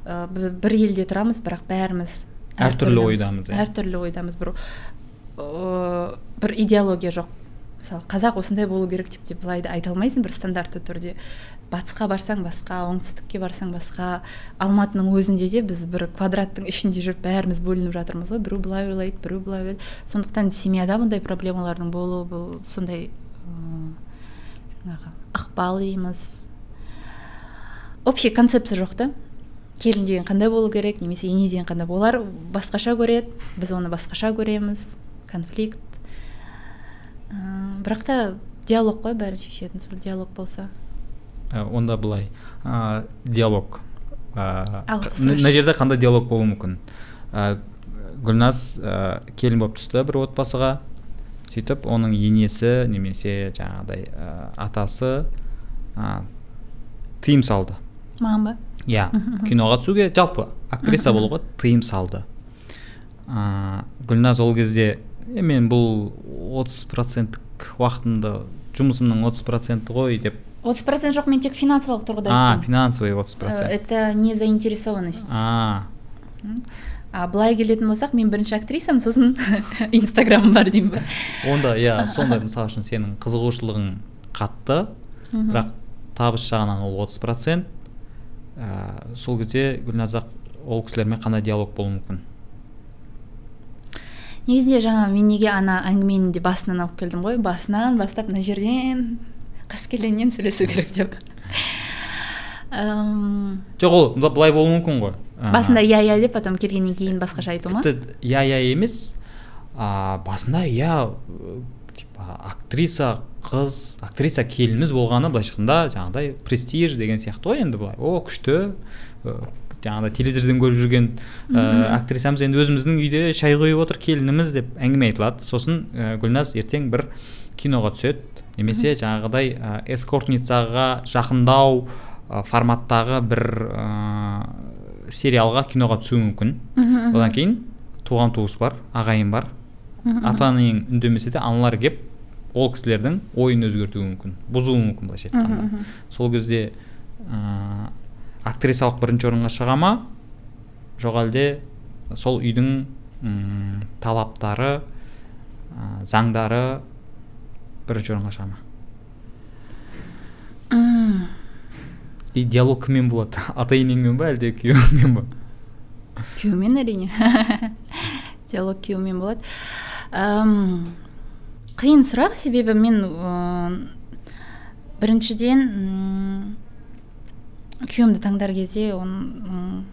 Ә, бі- бір елде тұрамыз бірақ бәріміз Әртүрлі ойдамыз, иә. әртүрлі ойдамыз бір ыыы, бір идеология жоқ. Мысалы қазақ осындай болу керек деп те былай айта алмайсың бір стандартты түрде. Батысқа барсаң басқа оңтүстікке барсаң басқа алматының өзінде де біз бір квадраттың ішінде жүріп бәріміз бөлініп жатырмыз ғой. Біреу былай ойлайды біреу былай ойлайды. Сондықтан семьяда бұндай проблемалардың болуы бұл сондай жаңағы ықпал дейміз. Общий концепция жоқ та. Келін деген қандай болу керек немесе ене деген қандай олар басқаша көреді. Біз оны басқаша көреміз. Конфликт. Ыыы бірақ та диалог қой бәрін шешетін сол диалог болса. Ә, онда былай. Ә, диалог. Ә, мына жерде қандай диалог болуы мүмкін? Ә, гүлназ ә, келін болып түсті бір отбасыға. Сөйтіп оның енесі немесе жаңағыдай ә, атасы ә, тыйым салды. Маған ба? Иә. Киноға түсуге жалпы актриса болуға тыйым салды. Ә, гүлназ ол кезде е мен бұл отыз проценттік уақытымды жұмысымның отыз проценті ғой деп. Отыз процент жоқ мен тек финансовалық тұрғыда а финансовый отыз Э, процент. это не заинтересованность а а былай келетін болсақ мен бірінші актрисамын сосын инстаграмым бар деймін ба? Онда иә сондай мысалы үшін сенің қызығушылығың қатты. Бірақ табыс жағынан ол отыз процент. Сол кезде гүлназақ ол кісілермен қандай диалог болуы мүмкін? Негізінде жаңа мен неге ана әңгімені де басынан алып келдім ғой? Басынан бастап мына жерден қаскелеңнен сөйлесу керек деп. Жоқ ол былай болуы мүмкін ғой. Басында иә иә деп потом келгеннен кейін басқаша айту ма? Тіпті иә иә емес а, басында иә типа актриса қыз актриса келініміз болғаны былайша айтқанда жаңағыдай престиж деген сияқты ғой енді былай. О күшті жаңағыдай телевизордан көріп жүрген ә, актрисамыз. Енді өзіміздің үйде шай құйып отыр келініміз деп әңгіме айтылады. Сосын ә, гүлназ ертең бір киноға түседі. Немесе жаңағыдай ә, эскортницаға жақындау ә, форматтағы бір ә, сериалға киноға түсуі мүмкін. Одан кейін туған туыс бар ағайын бар. Ата анаң үндемесе де аналар келіп ол кісілердің ойын өзгертуі мүмкін бұзуы мүмкін былайша айтқанда. сол кезде ә, актрисалық бірінші орынға шыға ма? Жоқ әлде. Сол үйдің м, талаптары ә, заңдары бірінші орынға шыға ма? И диалог кіммен болады. Ата енеңмен ба әлде күйеуіңмен ба күйеумен әрине. Диалог күйеумен болады. Ам, қиын сұрақ. Себебі мен ыыы, біріншіден күйеуімді таңдар кезде оның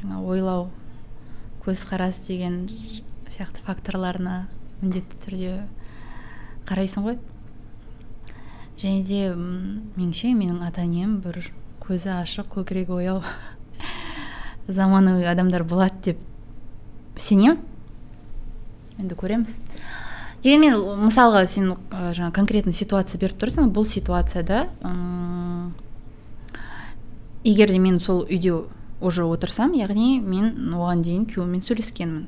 жаңа ойлау көзқарас деген сияқты факторларына міндетті түрде қарайсың ғой. Және де меніңше менің ата енем бір көзі ашық көкірегі ояу заманауи адамдар болады деп сенемін. Енді көреміз. Дегенмен мысалға сен жаңа конкретный ситуация беріп тұрсың бұл ситуацияда егер де мен сол үйде уже отырсам яғни мен оған дейін күйеуіммен сөйлескенмін.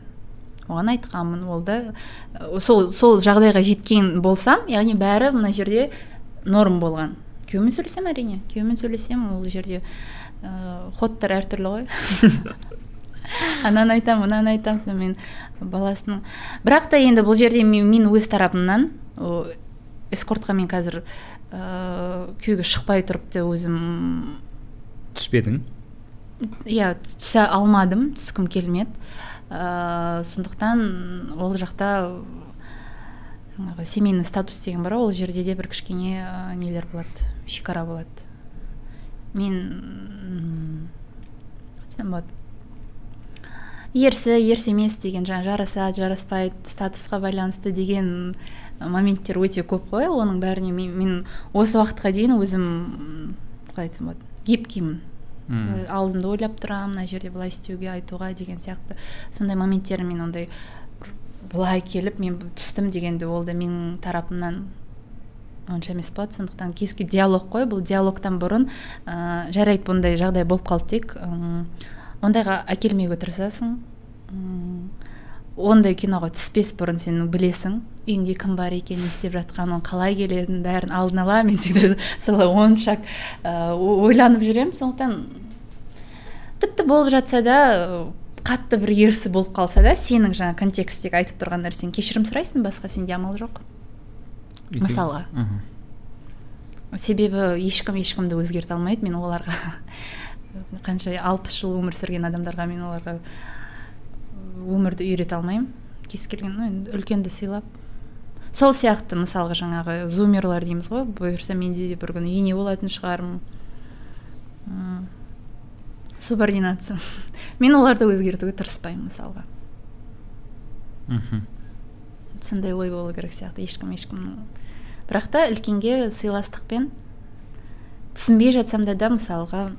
Оған айтқанмын ол да сол сол жағдайға жеткен болсам яғни бәрі мына жерде норм болған. Күйеуіммен сөйлесемін әрине күйеуіммен сөйлесемін ол жерде ыыы ходтар әртүрлі ғой. Ананы айтамын мынаны айтамын сонымен баласының. Бірақ та енді бұл жерде мен, мен өз тарапымнан эскортқа мен қазір ыыы күйеуге шықпай тұрып та өзім түспедің? Иә түсе алмадым түскім келмеді. Ә, сондықтан ол жақта жаңағы семейный статус деген бар ол жерде де бір кішкене ә, нелер болады шекара болады. Мен айтсам болады ерсі ерсі емес деген жаңағы жарасады жараспайды статусқа байланысты деген моменттер өте көп қой оның бәріне мен, мен осы уақытқа дейін өзім қалай айтсам болады гибкиймін Э, алдымды ойлап тұрамын мына жерде былай істеуге айтуға деген сияқты. Сондай моменттер мен ондай былай келіп мен түстім дегенде ол да менің тарапымнан онша емес болады сондықтан кез диалог қой бұл диалогтан бұрын ә, жарайды бұндай жағдай болып қалды дейік ондайға әкелмеуге тырысасың ондай киноға түспес бұрын сен білесің. Үйіңде кім бар екенін не істеп жатқанын қалай келетінін бәрін алдын ала мен всегда солай он шаг ә, ойланып жүремін. Сондықтан тіпті болып жатса да қатты бір ерсі болып қалса да сенің жаңа контексттегі айтып тұрған нәрсең кешірім сұрайсың басқа сенде амал жоқ. Мысалға. Себебі ешкім ешкімді өзгерте алмайды. Мен оларға қанша алпыс жыл өмір сүрген адамдарға мен оларға өмірді үйрете алмаймын. Кез келген енді үлкенді сыйлап. Сол сияқты мысалға жаңағы зумерлар дейміз ғой. Бұйырса менде де бір күні ене болатын шығармын. Субординация. Мен оларды өзгертуге тырыспаймын мысалға. Мхм. Сондай ой болу керек сияқты ешкім ешкімнің. Бірақ та үлкенге сыйластықпен түсінбей жатсам да да мысалға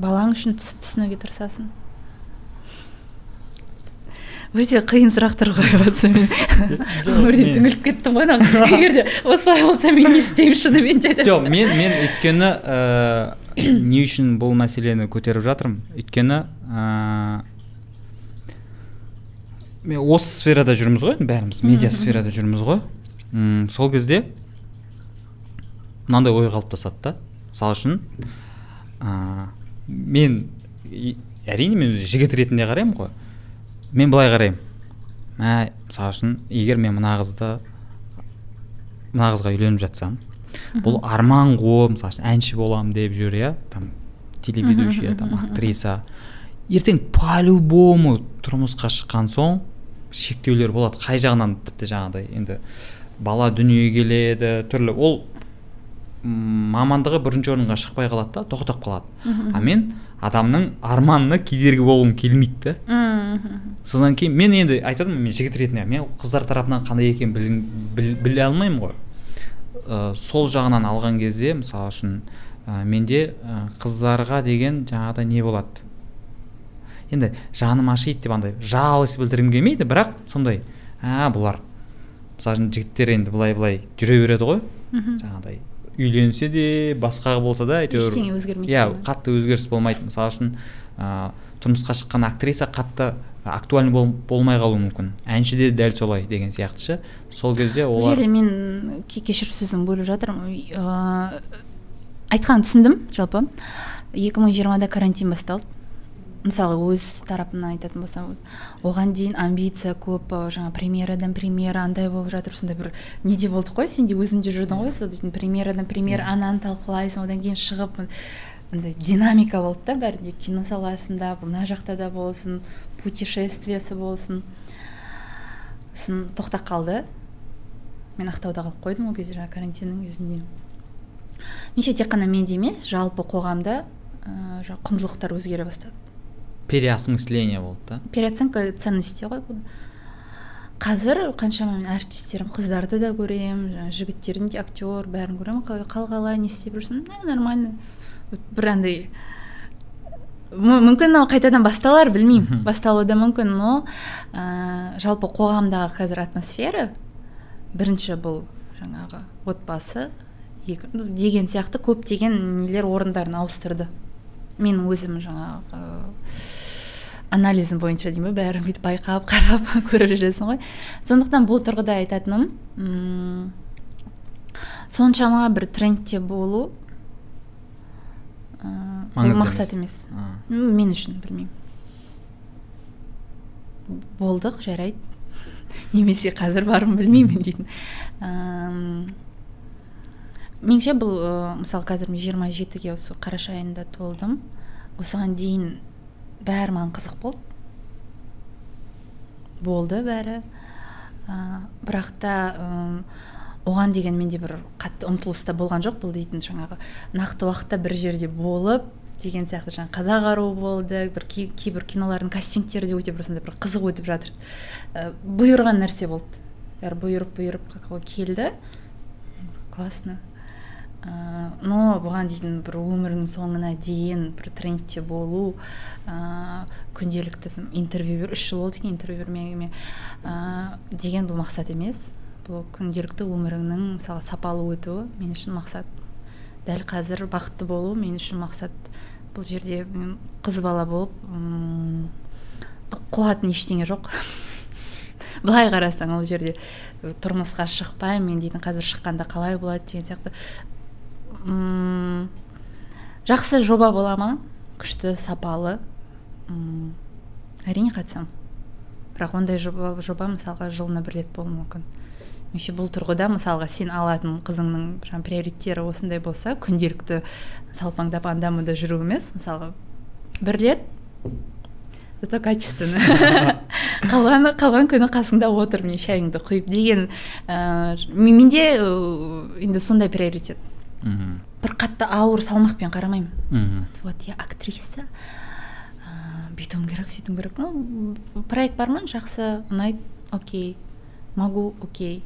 балаң үшін түсінуге тырысасың. Өте қиын сұрақтар қойып жатсың мен. Өмірден түңіліп кеттім ғой егер де осылай болса мен не істеймін шынымен де жоқ мен мен өйткені ә, не үшін бұл мәселені көтеріп жатырмын? Өйткені ә, мен осы сферада жүрміз ғой бәріміз медиа сферада жүрміз ғой. Үм, сол кезде мынандай ой қалыптасады да. Мысалы үшін ә, мен әрине мен жігіт ретінде қараймын ғой. Мен былай қараймын. Мә мысалы үшін егер мен мына қызды мына қызға үйленіп жатсам бұл арман ғой мысалы үшін әнші боламын деп жүр иә там телеведущий там актриса. Ертең по любому тұрмысқа шыққан соң шектеулер болады. Қай жағынан тіпті жаңағыдай енді бала дүниеге келеді түрлі. Ол мамандығы бірінші орынға шықпай қалады да тоқтап қалады. А мен адамның арманына кедергі болғым келмейді да. Содан кейін мен енді айтып мен жігіт ретінде мен қыздар тарапынан қандай екенін біле алмаймын ғой. Ә, сол жағынан алған кезде мысалы үшін ә, менде ә, қыздарға деген жаңағыдай не болады. Енді жаным ашиды деп андай жалость білдіргім келмейді бірақ сондай а бұлар. Мысалы үшін жігіттер енді былай былай жүре береді ғой. Жаңағыдай үйленсе де басқа болса да әйтеуір ештеңе өзгермейді иә қатты өзгеріс болмайды. Мысалы үшін ә, тұрмысқа шыққан актриса қатты актуальный бол, болмай қалуы мүмкін. Әнші де дәл солай деген сияқты ше. Сол кезде олар бұл жерде мен кешір сөзіңді бөліп жатырмын. Ыыы айтқанын түсіндім жалпы. 2020-да карантин басталды. Мысалы өз тарапымнан айтатын болсам оған дейін амбиция көп жаңа премьерадан премьера андай болып жатыр сондай бір неде болдық қой сен де өзің де жүрдің ғой сол дейтін премьерадан премьера ананы талқылайсың одан кейін шығып андай динамика болды да бәрінде кино саласында мына жақта да болсын путешествиесі болсын. Сосын тоқтап қалды. Мен ақтауда қалып қойдым ол кезде жаңағы карантиннің кезінде меніңше тек қана менде емес жалпы қоғамда ыыы құндылықтар өзгере бастады. Переосмысление болды да? Переоценка ценностей ғой бұл. Қазір қаншама мен әріптестерім қыздарды да көремін жаңағы жігіттерін де актер бәрін көремін. Қал қалай не істеп жүрсің нормально. Бір андай. Мүмкін мынау қайтадан басталар білмеймін. Басталуы да мүмкін но ә, жалпы қоғамдағы қазір атмосфера бірінші бұл жаңағы отбасы екі, деген сияқты көптеген нелер орындарын ауыстырды. Мен өзім жаңағы анализм бойынша деймін ба бәрін бүйтіп байқап қарап көріп жүресің ғой. Сондықтан бұл тұрғыда айтатыным соншама бір трендте болу бұл мақсат емес. мен үшін білмеймін. Болдық жарайды. Немесе қазір бармын білмеймін дейтін. Меніңше бұл мысалы қазір мен жиырма жетіге осы қараша айында толдым. Осыған дейін бәрі маған қызық болды. Болды бәрі. Ә, бірақ та ә, оған деген менде бір қатты ұмтылыс та болған жоқ бұл дейтін жаңағы нақты уақытта бір жерде болып деген сияқты жаңағы қазақ аруы болды бір кейбір кинолардың кастингтері де өте бір сондай бір қызық өтіп жатыр. Ә, бұйырған нәрсе болды. Бәрі бұйырып бұйырып келді. Классно. Но бұған дейін бір өмірінің соңына дейін бір трендте болу ә, күнделікті интервью бер үш жыл болды екен интервью бермегеніме ә, деген бұл мақсат емес. Бұл күнделікті өміріңнің мысалы сапалы өтуі мен үшін мақсат. Дәл қазір бақытты болу мен үшін мақсат. Бұл жерде қыз бала болып қуатын ештеңе жоқ. Былай қарасаң ол жерде тұрмысқа шықпаймын дейтін қазір шыққанда қалай болады деген сияқты. Жақсы жоба бола ма? Күшті сапалы? М әрине қатысамын бірақ ондай жоба, жоба мысалға жылына бір рет болуы мүмкін. Меніңше бұл тұрғыда мысалға сен алатын қызыңның жаңағы приоритеттері осындай болса күнделікті салпаңдап анда мында жүру емес мысалға бір рет зато качественно. Қалғаны қалған күні қасыңда отыр міне шайыңды құйып деген ыыы менде енді сондай приоритет. Мхм. Бір қатты ауыр салмақпен қарамаймын. Мхм. Вот я актриса. Ыыы бүйтуім керек сөйтуім керек. Ну проект бар ма? Жақсы. Ұнайды окей. Могу окей.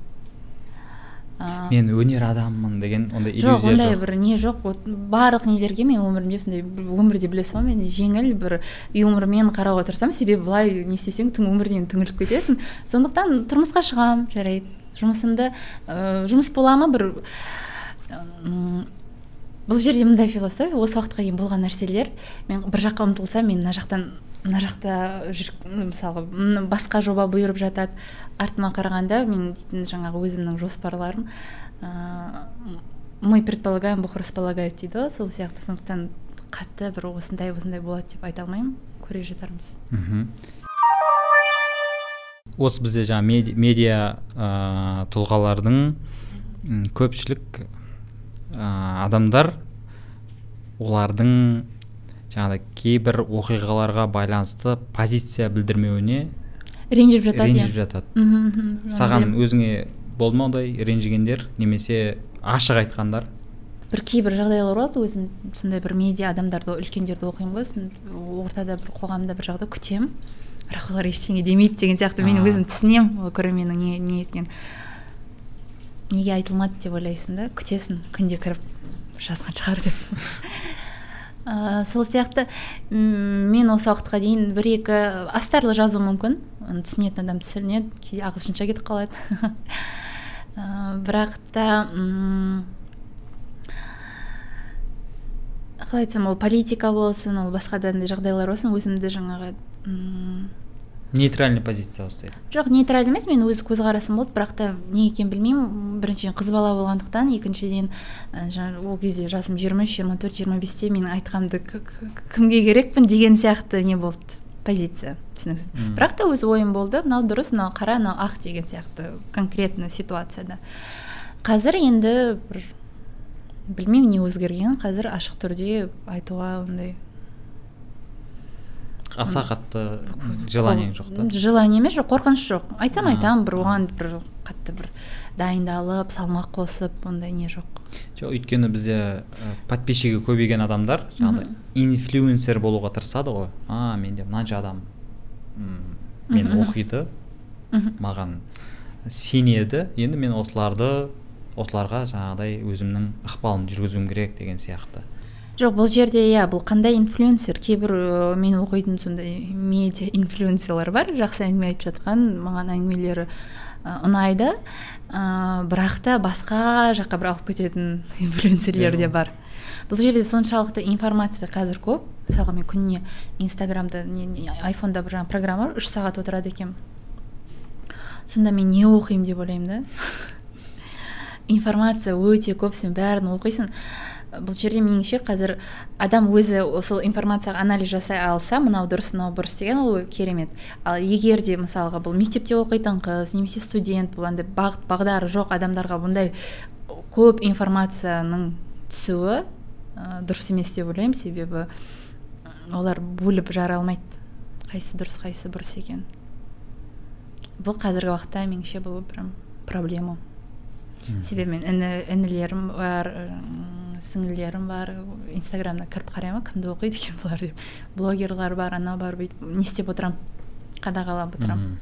Мен өнер адамымын деген ондай жоқ ондай бір не жоқ. Вот барлық нелерге мен өмірімде сондай өмірде білесің ғой мен жеңіл бір юмормен қарауға тырысамын себебі былай не істесең түн өмірден түңіліп кетесің. Сондықтан тұрмысқа шығамын жарайды. Жұмысымды ә, жұмыс бола ма? Бір бұл жерде мындай философия осы уақытқа дейін болған нәрселер мен бір жаққа ұмтылсам мен мына жақтан мына жақта жүр мысалға басқа жоба бұйырып жатады. Артыма қарағанда мен дейтін жаңағы өзімнің жоспарларым ыыы мы предполагаем бог располагает дейді ғой сол сияқты. Сондықтан қатты бір осындай осындай болады деп айта алмаймын. Көре жатармыз. Осы бізде жаңа медиа, медиа тұлғалардың көпшілік ә, адамдар олардың жаңағыдай кейбір оқиғаларға байланысты позиция білдірмеуіне ренжіп жатады ренжіп иә. жатады. Саған өзіңе болды ма ондай ренжігендер немесе ашық айтқандар? бір кейбір жағдайлар болады. Өзім сондай бір медиа адамдарды үлкендерді оқимын ғой. Ортада бір қоғамда бір жағдай күтемін. Бірақ олар ештеңе демейді деген сияқты. Мен өзім түсінемін ол көрерменнің не не еткенін неге айтылмады деп ойлайсың да? Күтесің күнде кіріп жазған шығар деп. Ә, сол сияқты мен осы уақытқа дейін бір екі астарлы жазуым мүмкін. Түсінетін адам түсінеді кейде ағылшынша кетіп қалады. Ә, бірақ та қалай айтсам ол политика болсын ол басқа да жағдайлар болсын өзімді жаңағы нейтральный позиция ұстайды жоқ нейтральный емес мен өз көзқарасым болды бірақ та не екенін білмеймін. Біріншіден қыз бала болғандықтан екіншіден ә, ол кезде жасым жиырма үш жиырма төрт жиырма бесте менің айтқанымды кімге керекпін деген сияқты не болды позиция түсініксіз. Бірақ та өз ойым болды мынау дұрыс мынау қара мынау ақ деген сияқты конкретно ситуацияда. Қазір енді бір білмеймін не өзгерген қазір ашық түрде айтуға ондай аса қатты желание жоқ та. желание емес жоқ қорқыныш жоқ. Айтсам айтамын бір оған бір қатты бір дайындалып салмақ қосып ондай не жоқ. Жоқ өйткені бізде подписчигі көбейген адамдар жаңағыдай инфлюенсер болуға тырысады ғой. А менде мынанша адам мені оқиды маған сенеді енді мен осыларды осыларға жаңағыдай өзімнің ықпалымды жүргізуім керек деген сияқты. Жоқ бұл жерде иә бұл қандай инфлюенсер? Кейбір ә, мен оқитын сондай медиа инфлюенсерлер бар. Жақсы әңгіме айтып жатқан маған әңгімелері ұнайды. Ә, бірақ та басқа жаққа бір алып кететін инфлюенсерлер де бар. Бұл жерде соншалықты информация қазір көп. Мысалға мен күніне инстаграмда не, не айфонда бір жаңағы программа бар үш сағат отырады екенмін. Сонда мен не оқимын деп ойлаймын да? Информация өте көп сен бәрін оқисың. Бұл жерде меніңше қазір адам өзі сол информацияға анализ жасай алса мынау дұрыс мынау бұрыс деген ол керемет. Ал егер де мысалға бұл мектепте оқитын қыз немесе студент бұл андай бағыт бағдары жоқ адамдарға бұндай көп информацияның түсуі ә, дұрыс емес деп ойлаймын. Себебі олар бөліп жара алмайды. Қайсысы дұрыс қайсысы бұрыс екенін бұл қазіргі уақытта меніңше бұл прям проблема. Себебі мен іні, інілерім бар сіңілілерім бар инстаграмда кіріп қараймын кімді оқиды екен бұлар деп. Блогерлар бар анау бар бүйтіп не істеп отырамын қадағалап отырамын.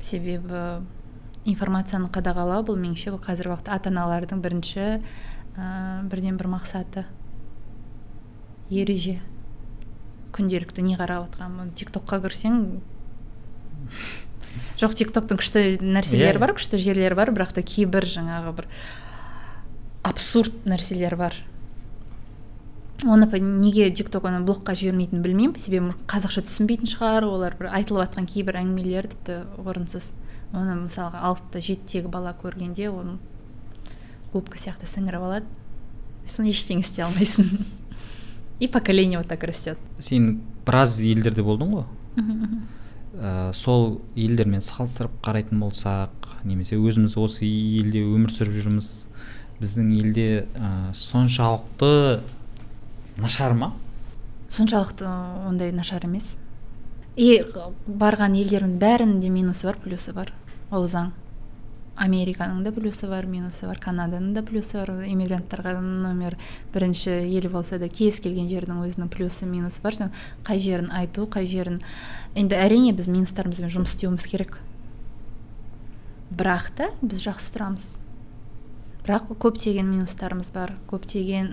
Себебі информацияны қадағалау бұл меніңше бұл қазіргі уақытта ата аналардың бірінші ә, бірден бір мақсаты. Ереже. Күнделікті не қарап отырған тик токқа кірсең жоқ тик токтың күшті нәрселері Иә. бар күшті жерлері бар бірақ та кейбір жаңағы бір абсурд нәрселер бар. Оны неге тик ток оны блокқа жібермейтінін білмеймін. Себебі қазақша түсінбейтін шығар олар бір айтылып жатқан кейбір әңгімелер тіпті орынсыз. Оны мысалға алтыда жетідегі бала көргенде оны губка сияқты сіңіріп алады. Сосын ештеңе істей алмайсың. И поколение вот так растет. Сен біраз елдерде болдың ғой? Ә, сол елдермен салыстырып қарайтын болсақ немесе өзіміз осы елде өмір сүріп жүрміз біздің елде ә, соншалықты нашар ма? Соншалықты ондай нашар емес. И барған елдеріміз бәрінің де минусы бар плюсы бар. Ол заң. Американың да плюсы бар минусы бар канаданың да плюсы бар. Иммигранттарға номер бірінші ел болса да кез келген жердің өзінің плюсы минусы бар. Сен қай жерін айту қай жерін енді әрине біз минустарымызбен жұмыс істеуіміз керек. Бірақ та біз жақсы тұрамыз. Бірақ көптеген минустарымыз бар. Көптеген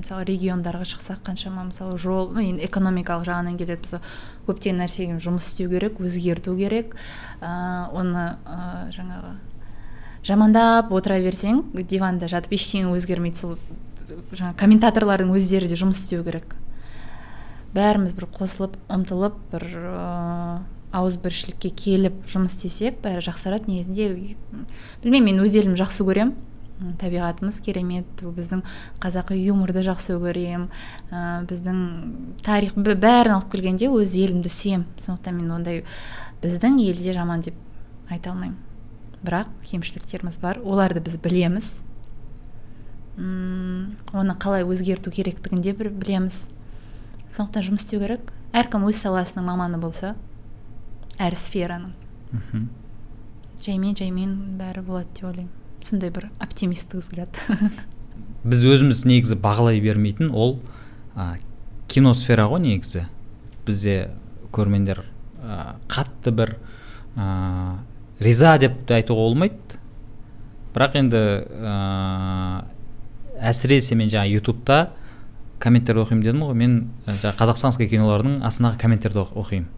мысалы региондарға шықсақ қаншама мысалы жол ну енді экономикалық жағынан келетін болса көптеген нәрсеге жұмыс істеу керек өзгерту керек. Ә, оны ә, жаңағы жамандап отыра берсең диванда жатып ештеңе өзгермейді сол жаңағы комментаторлардың өздері де жұмыс істеу керек. Бәріміз бір қосылып ұмтылып бір ыыы ауызбіршілікке келіп жұмыс істесек бәрі жақсарады негізінде. Білмеймін мен өз елімді жақсы көремін. Табиғатымыз керемет біздің қазақи юморды жақсы көремін ә, біздің тарих бәрін алып келгенде өз елімді сүйемін. Сондықтан мен ондай біздің елде жаман деп айта алмаймын. Бірақ кемшіліктеріміз бар оларды біз білеміз. М, оны қалай өзгерту керектігін де білеміз. Сондықтан жұмыс істеу керек. Әркім өз саласының маманы болса әр сфераның. Мхм. Жаймен жаймен бәрі болады деп ойлаймын. Сондай бір оптимистік взгляд. Біз өзіміз негізі бағалай бермейтін ол ә, киносфера ғой негізі. Бізде көрермендер ә, қатты бір ә, риза деп те айтуға болмайды. Бірақ енді ә, әсіресе мен жаңағы ютубта комменттерді оқимын дедім ғой. Мен жаңағы қазақстанский кинолардың астындағы комменттерді оқ- оқимын.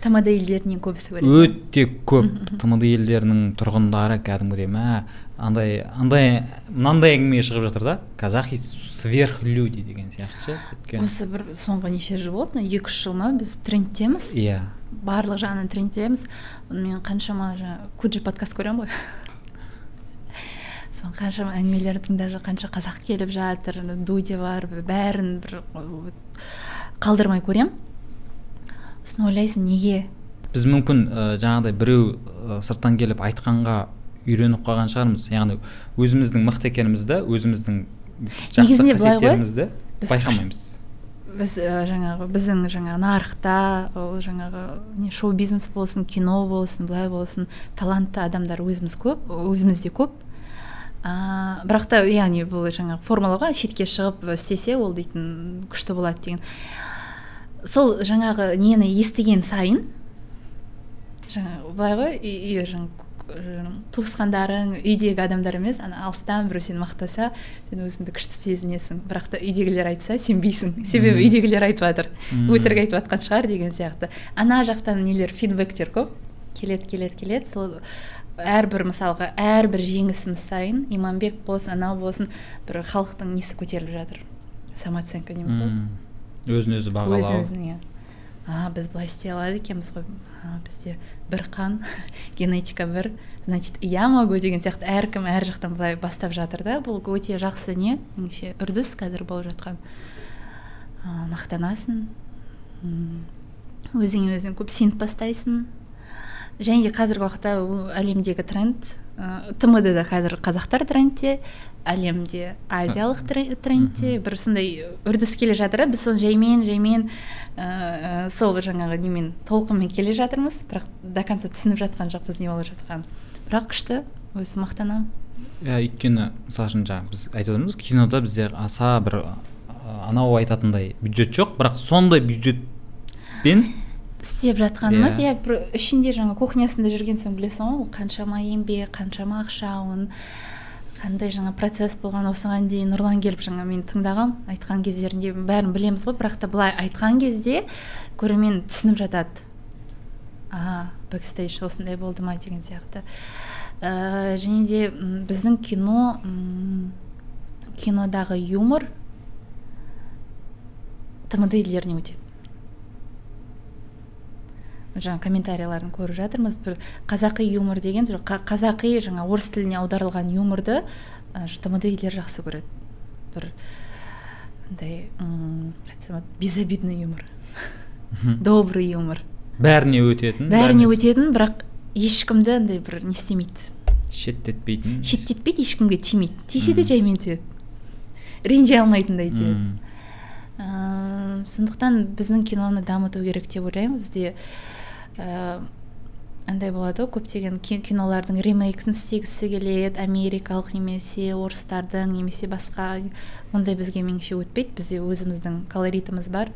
Тмд елдерінен көбісі көреді. Өте көп тмд елдерінің тұрғындары кәдімгідей мә андай андай мынандай әңгіме шығып жатыр да? Казахи сверхлюди деген сияқты ше? Осы бір соңғы неше жыл болды мына екі үш жыл ма? Біз трендтеміз. Иә. Барлық жағынан трендтеміз. Мен қаншама жаңағы куджи подкаст көремін ғой. Соның қаншама әңгімелерін тыңдап қанша қазақ келіп жатыр дудя бар бәрін бір қалдырмай көремін. Сосын ойлайсың неге? Біз мүмкін ә, жаңағыдай біреу ә, сырттан келіп айтқанға үйреніп қалған шығармыз. Яғни өзіміздің мықты екенімізді өзіміздің жақсы Негізінде былай ғой, қасиеттерімізді байқамаймыз. Біз ә, жаңағы біздің жаңағы нарықта ол жаңағы не шоу бизнес болсын кино болсын былай болсын талантты адамдар өзіміз көп өзімізде көп. Ә, бірақ та яғни бұл жаңағы формула ғой шетке шығып істесе ол дейтін күшті болады деген. Сол жаңағы нені естіген сайын жаңағы былай ғой үй, жаңағы туысқандарың үйдегі адамдар емес ана алыстан біреу сені мақтаса сен өзіңді күшті сезінесің. Бірақ та үйдегілер айтса сенбейсің. Себебі үйдегілер айтып жатыр. Өтірік айтып жатқан шығар деген сияқты. Ана жақтан нелер фидбэктер көп? Келеді келеді келеді. Сол әрбір мысалға әрбір жеңісіміз сайын иманбек болсын анау болсын бір халықтың несі көтеріліп жатыр? Самооценка дейміз ғой. Өзін өзі бағалау. Өзін иә. А біз былай істей алады екенбіз ғой бізде бір қан генетика бір значит я могу деген сияқты әркім әр жақтан былай бастап жатыр да. Бұл өте жақсы не меніңше үрдіс қазір болып жатқан. А, мақтанасың өзіңе өзің көп сеніп бастайсың. Және де қазіргі уақытта әлемдегі тренд тмд да қазір қазақтар трендте. Әлемде азиялық тре- трендте бір сондай үрдіс келе жатыр біз соны жаймен жаймен ә, сол жаңағы немен толқынмен келе жатырмыз бірақ до конца түсініп жатқан жоқпыз не болып жатқанын. Бірақ күшті өзім мақтанамын иә өйткені мысалы үшін жаңағы біз айтып отырмыз кинода бізде аса бір анау айтатындай бюджет жоқ бірақ сондай бюджетпен істеп жатқанымыз Иә. иә бір ішінде жаңа кухнясында жүрген соң білесің ғой ол қаншама еңбек қаншама ақша оның қандай жаңа процесс болған осыған дейін нұрлан келіп жаңа мен тыңдағам айтқан кездерінде бәрін білеміз ғой бірақ та былай айтқан кезде көрермен түсініп жатады. А бэкстейдж осындай болды ма? деген сияқты. Ә, және де біздің кино кинодағы юмор тмд елдеріне өтеді. Жаңа комментарийларын көріп жатырмыз. Бір қазақи юмор деген қазақи жаңа орыс тіліне аударылған юморды тмд елдері жақсы көреді. Бір андай айтсам болады, безобидный юмор. Добрый юмор. Бәріне өтетін бәріне өтетін. бірақ ешкімді андай бір не істемейді. Шеттетпейтін. Шеттетпейді ешкімге тимейді. Тисе де жаймен тиеді ренжи алмайтындай тиеді сондықтан біздің киноны дамыту керек деп ойлаймын. Бізде андай болады ғой көптеген ки- кинолардың ремейкін істегісі келеді америкалық немесе орыстардың немесе басқа ондай бізге меніңше өтпейді. Бізде өзіміздің колоритіміз бар.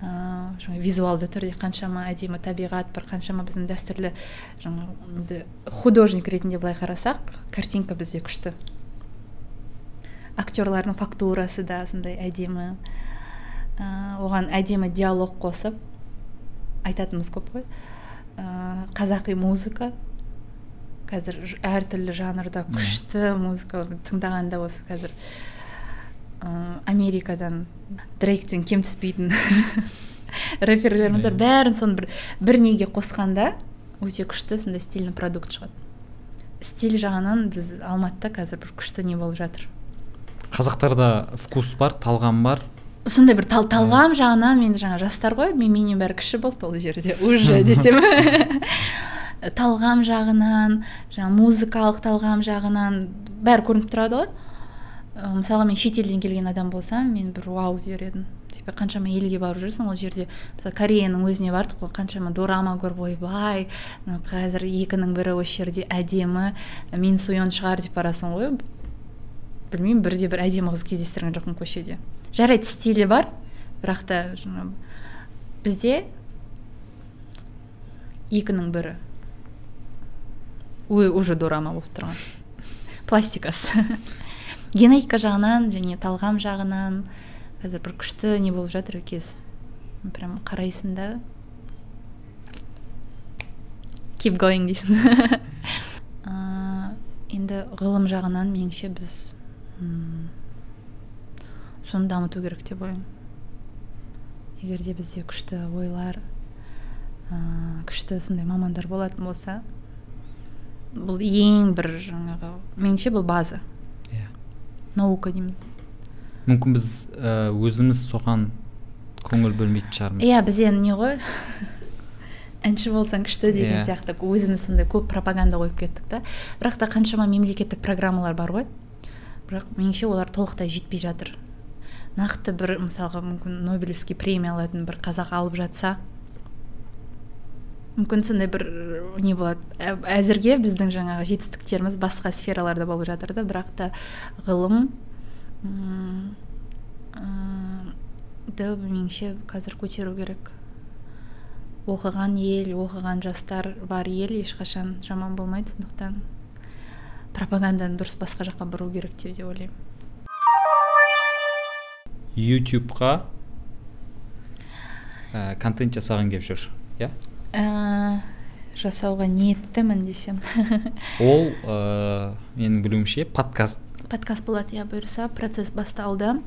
Ыыы жаңа визуалды түрде қаншама әдемі табиғат бір қаншама біздің дәстүрлі жаңағы художник ретінде былай қарасақ картинка бізде күшті. Актерлардың фактурасы да сондай әдемі. Ә, оған әдемі диалог қосып айтатынымыз көп қой. Ә, қазақи музыка. Қазір әртүрлі жанрда күшті музыка тыңдағанда осы қазір ә, америкадан дрейктен кем түспейтін рэперлеріміз бар. Бәрін соны бір бір неге қосқанда өте күшті сондай стильный продукт шығады. Стиль жағынан біз алматыда қазір бір күшті не болып жатыр. Қазақтарда вкус бар талғам бар. Сондай бір тал талғам жағынан мен жаңа жастар ғой мен менен бәрі кіші болды ол жерде уже десем. Талғам жағынан жаңа музыкалық талғам жағынан бәрі көрініп тұрады ғой. Мысалы мен шетелден келген адам болсам мен бір вау дер едім. Типа қаншама елге барып жүрсің ол жерде мысалы кореяның өзіне бардық қой қаншама дорама көріп ойбай қазір екінің бірі осы жерде әдемі мен суйон шығар деп барасың ғой. Білмеймін бірде бір әдемі қыз кездестірген жоқпын көшеде. Жарайды стилі бар бірақ та бізде екінің бірі. Ой, уже дорама болып тұрған. Пластикасы. Генетика жағынан және талғам жағынан қазір бір күшті не болып жатыр кез прям қарайсың да. Keep going дейсің. Енді ғылым жағынан меніңше біз соны дамыту керек деп ойлаймын. Егер де бізде күшті ойлар ә, күшті сондай мамандар болатын болса бұл ең бір жаңағы меніңше бұл база. Иә. Наука дейміз мүмкін біз ә, өзіміз соған көңіл бөлмейтін шығармыз. Иә біз енді не ғой? Әнші болсаң күшті деген Иә. сияқты. Өзіміз сондай көп пропаганда қойып кеттік та. Бірақ та қаншама мемлекеттік программалар бар ғой. Бірақ меніңше олар толықтай жетпей жатыр. Нақты бір мысалға мүмкін нобелевский премия алатын бір қазақ алып жатса мүмкін сондай бір не болады Ә- әзірге біздің жаңағы жетістіктеріміз басқа сфераларда болып жатыр да бірақ та ғылым ды меніңше қазір көтеру керек. Оқыған ел оқыған жастар бар ел ешқашан жаман болмайды сондықтан пропаганданы дұрыс басқа жаққа бұру керек деп деп ойлаймын. Ютубқа ә, контент жасағың келіп жүр иә? Ә, жасауға ниеттімін десем. Ол ә, менің білуімше подкаст. Подкаст болады иә бұйырса. Процесс басталды.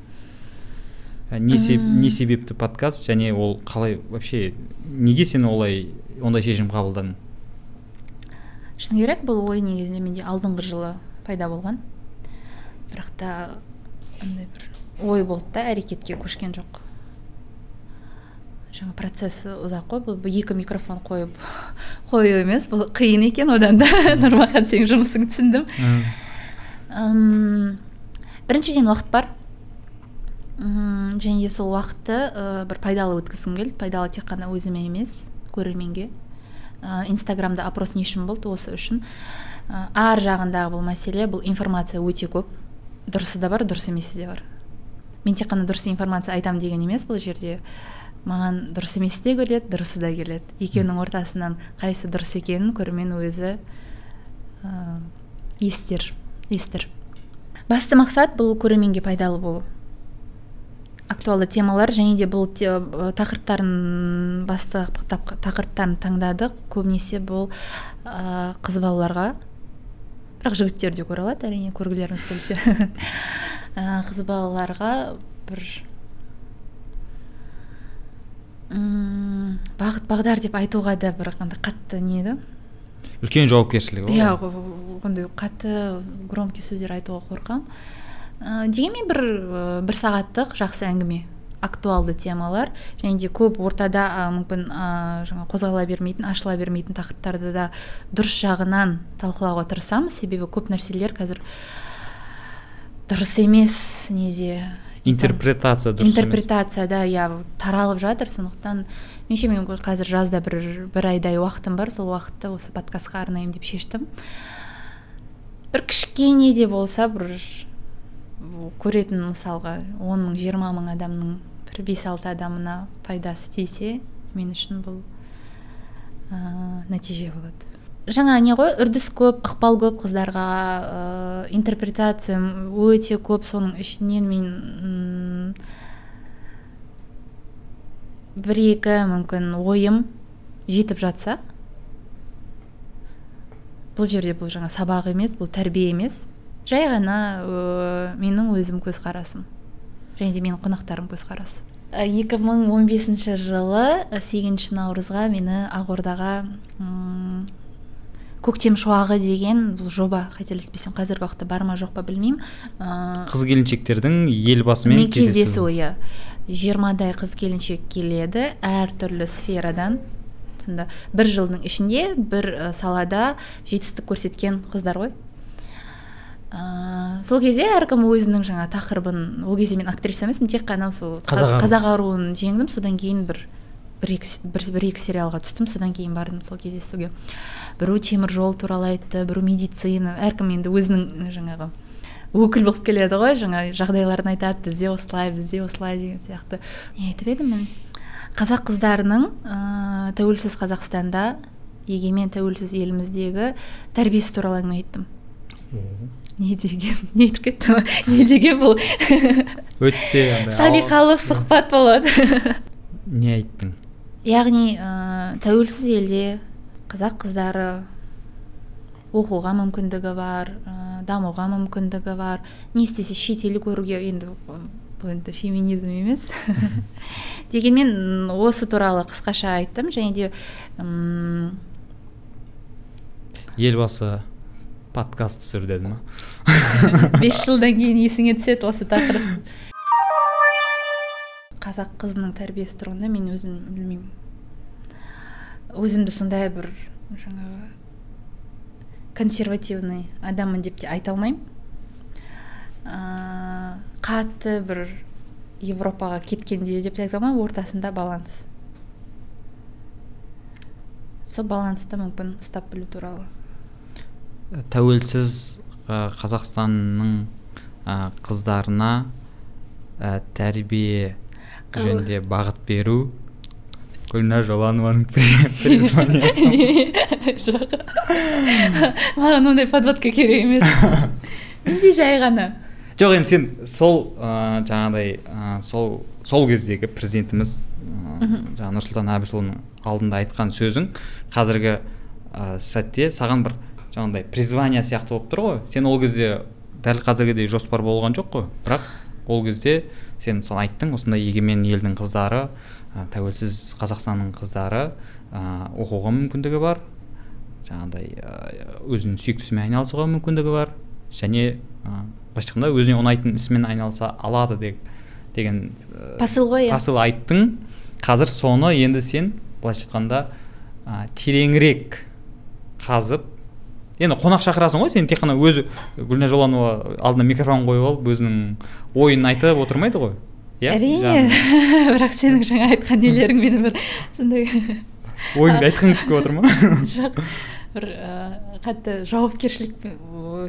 Не, сеп- не себепті подкаст және ол қалай вообще неге сен олай ондай шешім қабылдадың? Шыны керек бұл ой негізінде менде алдыңғы жылы пайда болған. Бірақ та андай бір ой болды да әрекетке көшкен жоқ. Жаңа процесс ұзақ қой бұл екі микрофон қойып қою емес бұл қиын екен одан да. Нұрмахан сенің жұмысыңды түсіндім. Ым, біріншіден уақыт бар. М, және де сол уақытты ә, бір пайдалы өткізгім келді. Пайдалы тек қана өзіме емес көрерменге. Инстаграмда опрос не үшін болды осы үшін. Ә, ар жағындағы бұл мәселе бұл информация өте көп. Дұрысы да бар дұрыс емесі де бар. Мен тек қана дұрыс информация айтамын деген емес бұл жерде. Маған дұрыс емес те келеді дұрысы да келеді. Екеуінің ортасынан қайсысы дұрыс екенін көрермен өзі ә, естер естір. Басты мақсат бұл көрерменге пайдалы болу. Актуалды темалар және де бұл те- э, тақырыптарын басты тақырыптарын таңдадық көбінесе бұл ә, қыз балаларға бірақ жігіттер де көре алады әрине көргілеріңіз келсе Ә, қыз балаларға бір м, бағыт бағдар деп айтуға да бір андай қатты не еді үлкен жауапкершілік ғой. иә ондай қатты громкий сөздер айтуға қорқамын ә, дегенмен бір ә, бір сағаттық жақсы әңгіме. Актуалды темалар және де көп ортада ә, мүмкін ә, жаңа қозғала бермейтін ашыла бермейтін тақырыптарды да дұрыс жағынан талқылауға тырысамыз. Себебі көп нәрселер қазір дұрыс емес неде интерпретация дұрыс интерпретация да иә таралып жатыр. Сондықтан меніңше мен қазір жазда бір бір айдай уақытым бар. Сол уақытты осы подкастқа арнаймын деп шештім. Бір кішкене де болса бір көретін мысалға он мың жиырма мың адамның бір бес алты адамына пайдасы тисе мен үшін бұл ә, нәтиже болады. Жаңа не ғой? Үрдіс көп ықпал көп қыздарға ә, интерпретация өте көп. Соның ішінен мен бір екі мүмкін ойым жетіп жатса бұл жерде бұл жаңа сабақ емес бұл тәрбие емес. Жай ғана ә, менің өзім көзқарасым. Және де менің қонақтарым көзқарасы екі мың он бесінші жылы ә, сегізінші наурызға мені ақордаға м, көктем шуағы деген бұл жоба қателеспесем қазіргі уақытта бар ма жоқ па білмеймін. Ә, қыз келіншектердің елбасымен мен кездесу. иә жиырмадай қыз келіншек келеді әртүрлі сферадан. Сонда бір жылдың ішінде бір ә, салада жетістік көрсеткен қыздар ғой. Ә, сол кезде әркім өзінің жаңа тақырыбын ол кезде мен актриса емеспін тек қана сол Қазақ ару. қазақ аруын жеңдім. Содан кейін бір бір екі, бір, бір екі сериалға түстім. Содан кейін бардым сол кездесуге біреу темір жол туралы айтты біреу медицина. Әркім енді өзінің жаңағы өкіл болып келеді ғой жаңа жағдайларын айтады. Бізде осылай бізде осылай деген сияқты. Не айтып едім мен? Қазақ қыздарының ә, тәуелсіз қазақстанда егемен тәуелсіз еліміздегі тәрбиесі туралы әңгіме айттым. Не деген не айтып кеттім не деген бұл. Өте андай салиқалы сұхбат болады. Не айттың? Яғни ә, тәуелсіз елде қазақ қыздары оқуға мүмкіндігі бар ә, дамуға мүмкіндігі бар. Не істесе шетел көруге енді бұл енді феминизм емес. Дегенмен осы туралы қысқаша айттым. Және де м, елбасы подкаст түсір деді ма бес жылдан кейін есіңе түседі осы тақырып. Қазақ қызының тәрбиесі тұрғанда мен өзім білмеймін. Өзімді сондай бір жаңағы консервативный адаммын деп те айта алмаймын. Ә, қатты бір европаға кеткенде деп те айта алмаймын ортасында баланс. Сол балансты мүмкін ұстап білу туралы. Тәуелсіз қазақстанның қыздарына ә, тәрбие жөнінде бағыт беру. Гүлнәр жоланованың жоқ. Маған ондай подводка керек емес. Менде жай ғана. Жоқ енді сен сол ә, жаңағыдай сол сол кездегі президентіміз жаңағы нұрсұлтан әбішұлының алдында айтқан сөзің қазіргі сәтте саған бір жаңағыдай призвание сияқты болып тұр ғой. Сен ол кезде дәл қазіргідей жоспар болған жоқ қой. Бірақ ол кезде сен соны айттың осындай егемен елдің қыздары ә, тәуелсіз қазақстанның қыздары ә, оқуға мүмкіндігі бар. Жаңағыдай өзінің сүйіктісімен айналысуға мүмкіндігі бар. Және ә, былайша айтқанда өзіне ұнайтын ісімен айналыса алады деп деген посыл ғой иә. посыл айттың. Қазір соны енді сен былайша айтқанда ә, тереңірек қазып енді қонақ шақырасың ғой сен тек қана өзі гүлнәр жоланова алдына микрофон қойып алып өзінің ойын айтып отырмайды ғой. Иә? әрине. Бірақ сенің жаңа айтқан нелерің мені бір сондай ойыңды айтқың келіп отыр ма? Жоқ. Бір қатты жауапкершілік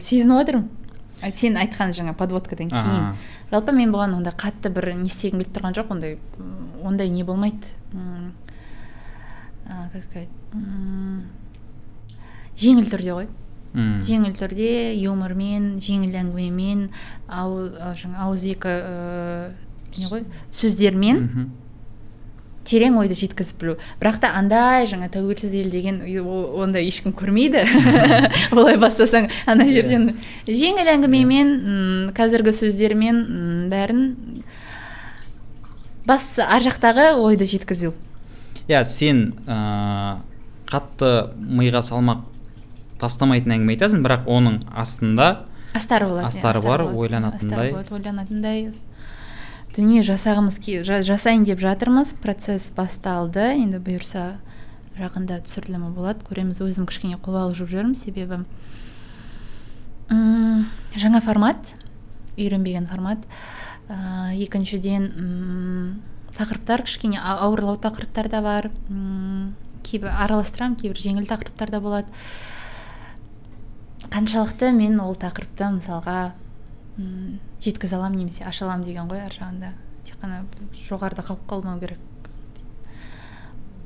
сезініп жатырмын сен айтқан жаңа подводкадан кейін. Жалпы мен бұған ондай қатты бір не істегім келіп тұрған жоқ ондай ондай не болмайды. Как сказать жеңіл түрде ғой. Мм. Жеңіл түрде юмормен жеңіл әңгімемен жаңа ауызекі не ғой сөздермен терең ойды жеткізіп білу. Бірақ та андай жаңа тәуелсіз ел деген ондай ешкім көрмейді. Олай бастасаң ана иә. жерден жеңіл әңгімемен қазіргі сөздермен бәрін бас ар жақтағы ойды жеткізу. Иә сен қатты миға салмақ тастамайтын әңгіме айтасың бірақ оның астында астары болады астары бар ойланатындай. Ойланатындай. Дүние жасағымыз жасайын деп жатырмыз. Процесс басталды. Енді бұйырса жақында түсірілімі болады. Көреміз өзім кішкене қобалжып жүрмін. Себебі ұм, жаңа формат үйренбеген формат. Ә, екіншіден ұм, тақырыптар кішкене ауырлау тақырыптар да бар. Кейбір араластырамын кейбір жеңіл тақырыптар да болады. Қаншалықты мен ол тақырыпты мысалға жеткізе аламын немесе аша аламын деген ғой ар жағында. Тек қана жоғарыда қалып қалмау керек.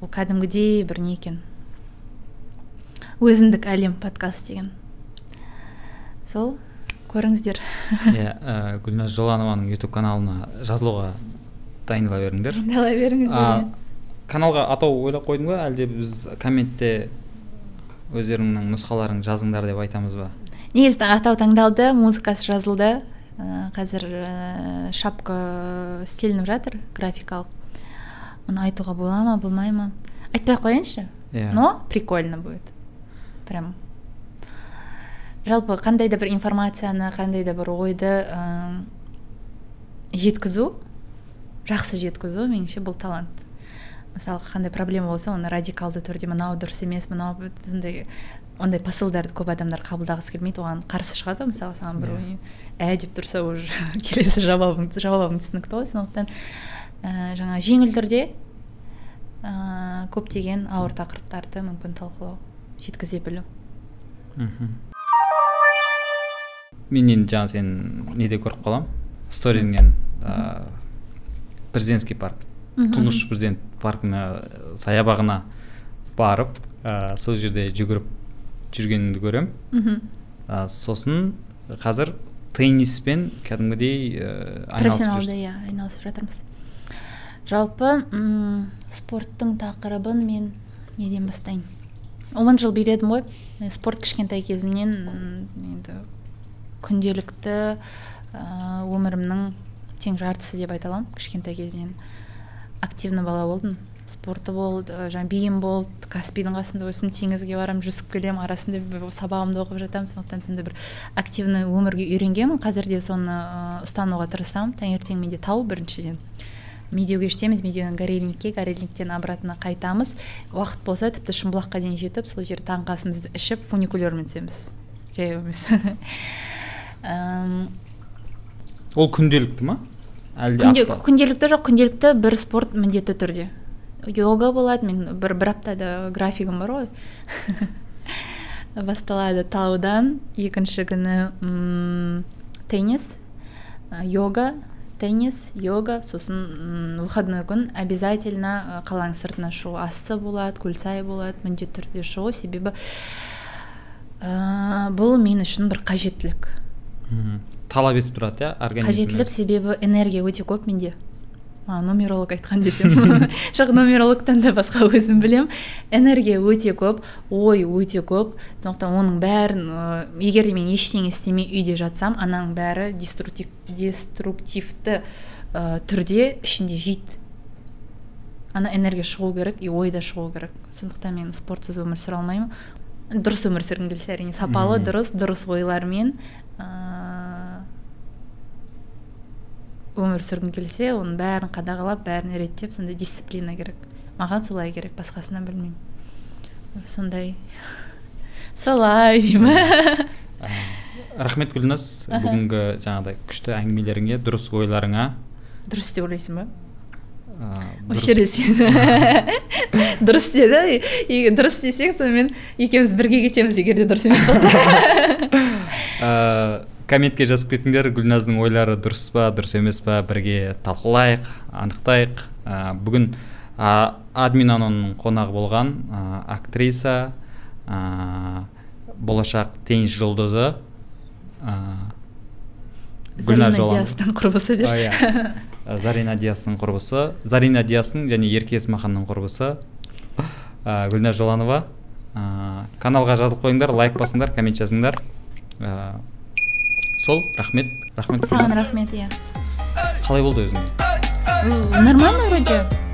Ол кәдімгідей бір не екен? Өзіндік әлем подкаст деген. Сол көріңіздер. Иә ә, гүлназ жоланованың ютуб каналына жазылуға дайындала беріңдер. Дайындала беріңіздер каналға атау ойлап қойдың ба? Әлде біз комментте өздеріңнің нұсқаларың жазыңдар деп айтамыз ба? Негізі атау таңдалды музыкасы жазылды. Ә, қазір ә, шапка істелініп жатыр графикалық. Оны айтуға бола ма болмай ма? Айтпай ақ қояйыншы. Yeah. Иә. но прикольно будет. Прям. Жалпы қандай да бір информацияны қандай да бір ойды ә, жеткізу жақсы жеткізу меніңше бұл талант. Мысалы қандай проблема болса оны радикалды түрде мынау дұрыс емес мынау сондай ондай посылдарды көп адамдар қабылдағысы келмейді оған қарсы шығады ғой мысалы саған бір yeah. Иә. ә деп тұрса уже келесі жауабың жауабың түсінікті ғой сондықтан ә, жаңа жеңіл түрде ә, көптеген ауыр тақырыптарды мүмкін талқылау жеткізе білу мхм мен енді жаңа сен неде көріп қаламын сторизіңнен ә, президентский парк тұңғыш президент паркына саябағына барып ә, сол жерде жүгіріп жүргеніңді көремін. Мхм сосын қазір тенниспен кәдімгідей профессионалды иә айналысып жатырмыз. Жалпы м спорттың тақырыбын мен неден бастайын он жыл биледім ғой. Спорт кішкентай кезімнен енді күнделікті ә, өмірімнің тең жартысы деп айта аламын кішкентай кезімнен. Активный бала болдым. Спорты болды жаңағы биім болды каспийдің қасында өстім теңізге барамын жүзіп келемін арасында сабағымды оқып жатамын сондықтан сондай бір активный өмірге үйренгенмін. Қазір де соны ұстануға тырысамын. Таңертең менде тау біріншіден. Медеуге жетеміз медеуден горельникке горельниктен обратно қайтамыз. Уақыт болса тіпті шымбұлаққа дейін жетіп сол жерде таңғы асымызды ішіп фуникулермен түсеміз. Жаяу емес. Ол күнделікті ма? Әлде күнделікті жоқ күнделікті бір спорт міндетті түрде. Йога болады мен бір бір аптада графигім бар ғой. Басталады таудан екінші күні теннис. Йога теннис йога сосын выходной күн. Обязательно қаланың сыртына шығу. Ассы болады көлсай болады міндетті түрде шығу. Себебі ә, бұл мен үшін бір қажеттілік. Талап етіп тұрады иә организм қажеттілік себебі энергия өте көп менде. Маған нумеролог айтқан десем. Жоқ нумерологтан да басқа өзім білем. Энергия өте көп ой өте көп. Сондықтан оның бәрін ә, егер де мен ештеңе істемей үйде жатсам ананың бәрі деструктив, деструктивті ә, түрде ішімде жейді. Ана энергия шығу керек и ой да шығу керек. Сондықтан мен спортсыз өмір сүре алмаймын. Дұрыс өмір сүргім келсе әрине сапалы дұрыс дұрыс ойлармен өмір сүргім келсе оның бәрін қадағалап бәрін реттеп сондай дисциплина керек. Маған солай керек басқасынан білмеймін. Сондай. Солай деймін. Рахмет гүлназ. Бүгінгі жаңағыдай күшті әңгімелеріңе дұрыс ойларыңа. Дұрыс деп ойлайсың ба? Осы жерде сен дұрыс деді. Егер дұрыс десең сонымен екеуміз бірге кетеміз егер де дұрыс емес болса. комментке жазып кетіңдер. Гүлназдың ойлары дұрыс па дұрыс емес па бірге талқылайық анықтайық. Ә, бүгін ә, қонағы болған ә, актриса ә, болашақ теннис жұлдызы ә, зарина диастың құрбысы дер. Иә. Зарина диастың құрбысы зарина диастың және ерке есмаханның құрбысы ә, гүлназ жоланова. Ә, каналға жазылып қойыңдар лайк басыңдар коммент жазыңдар. Ә, сол рахмет. Рахмет. Саған рахмет иә. Қалай болды өзіңе? Нормально вроде.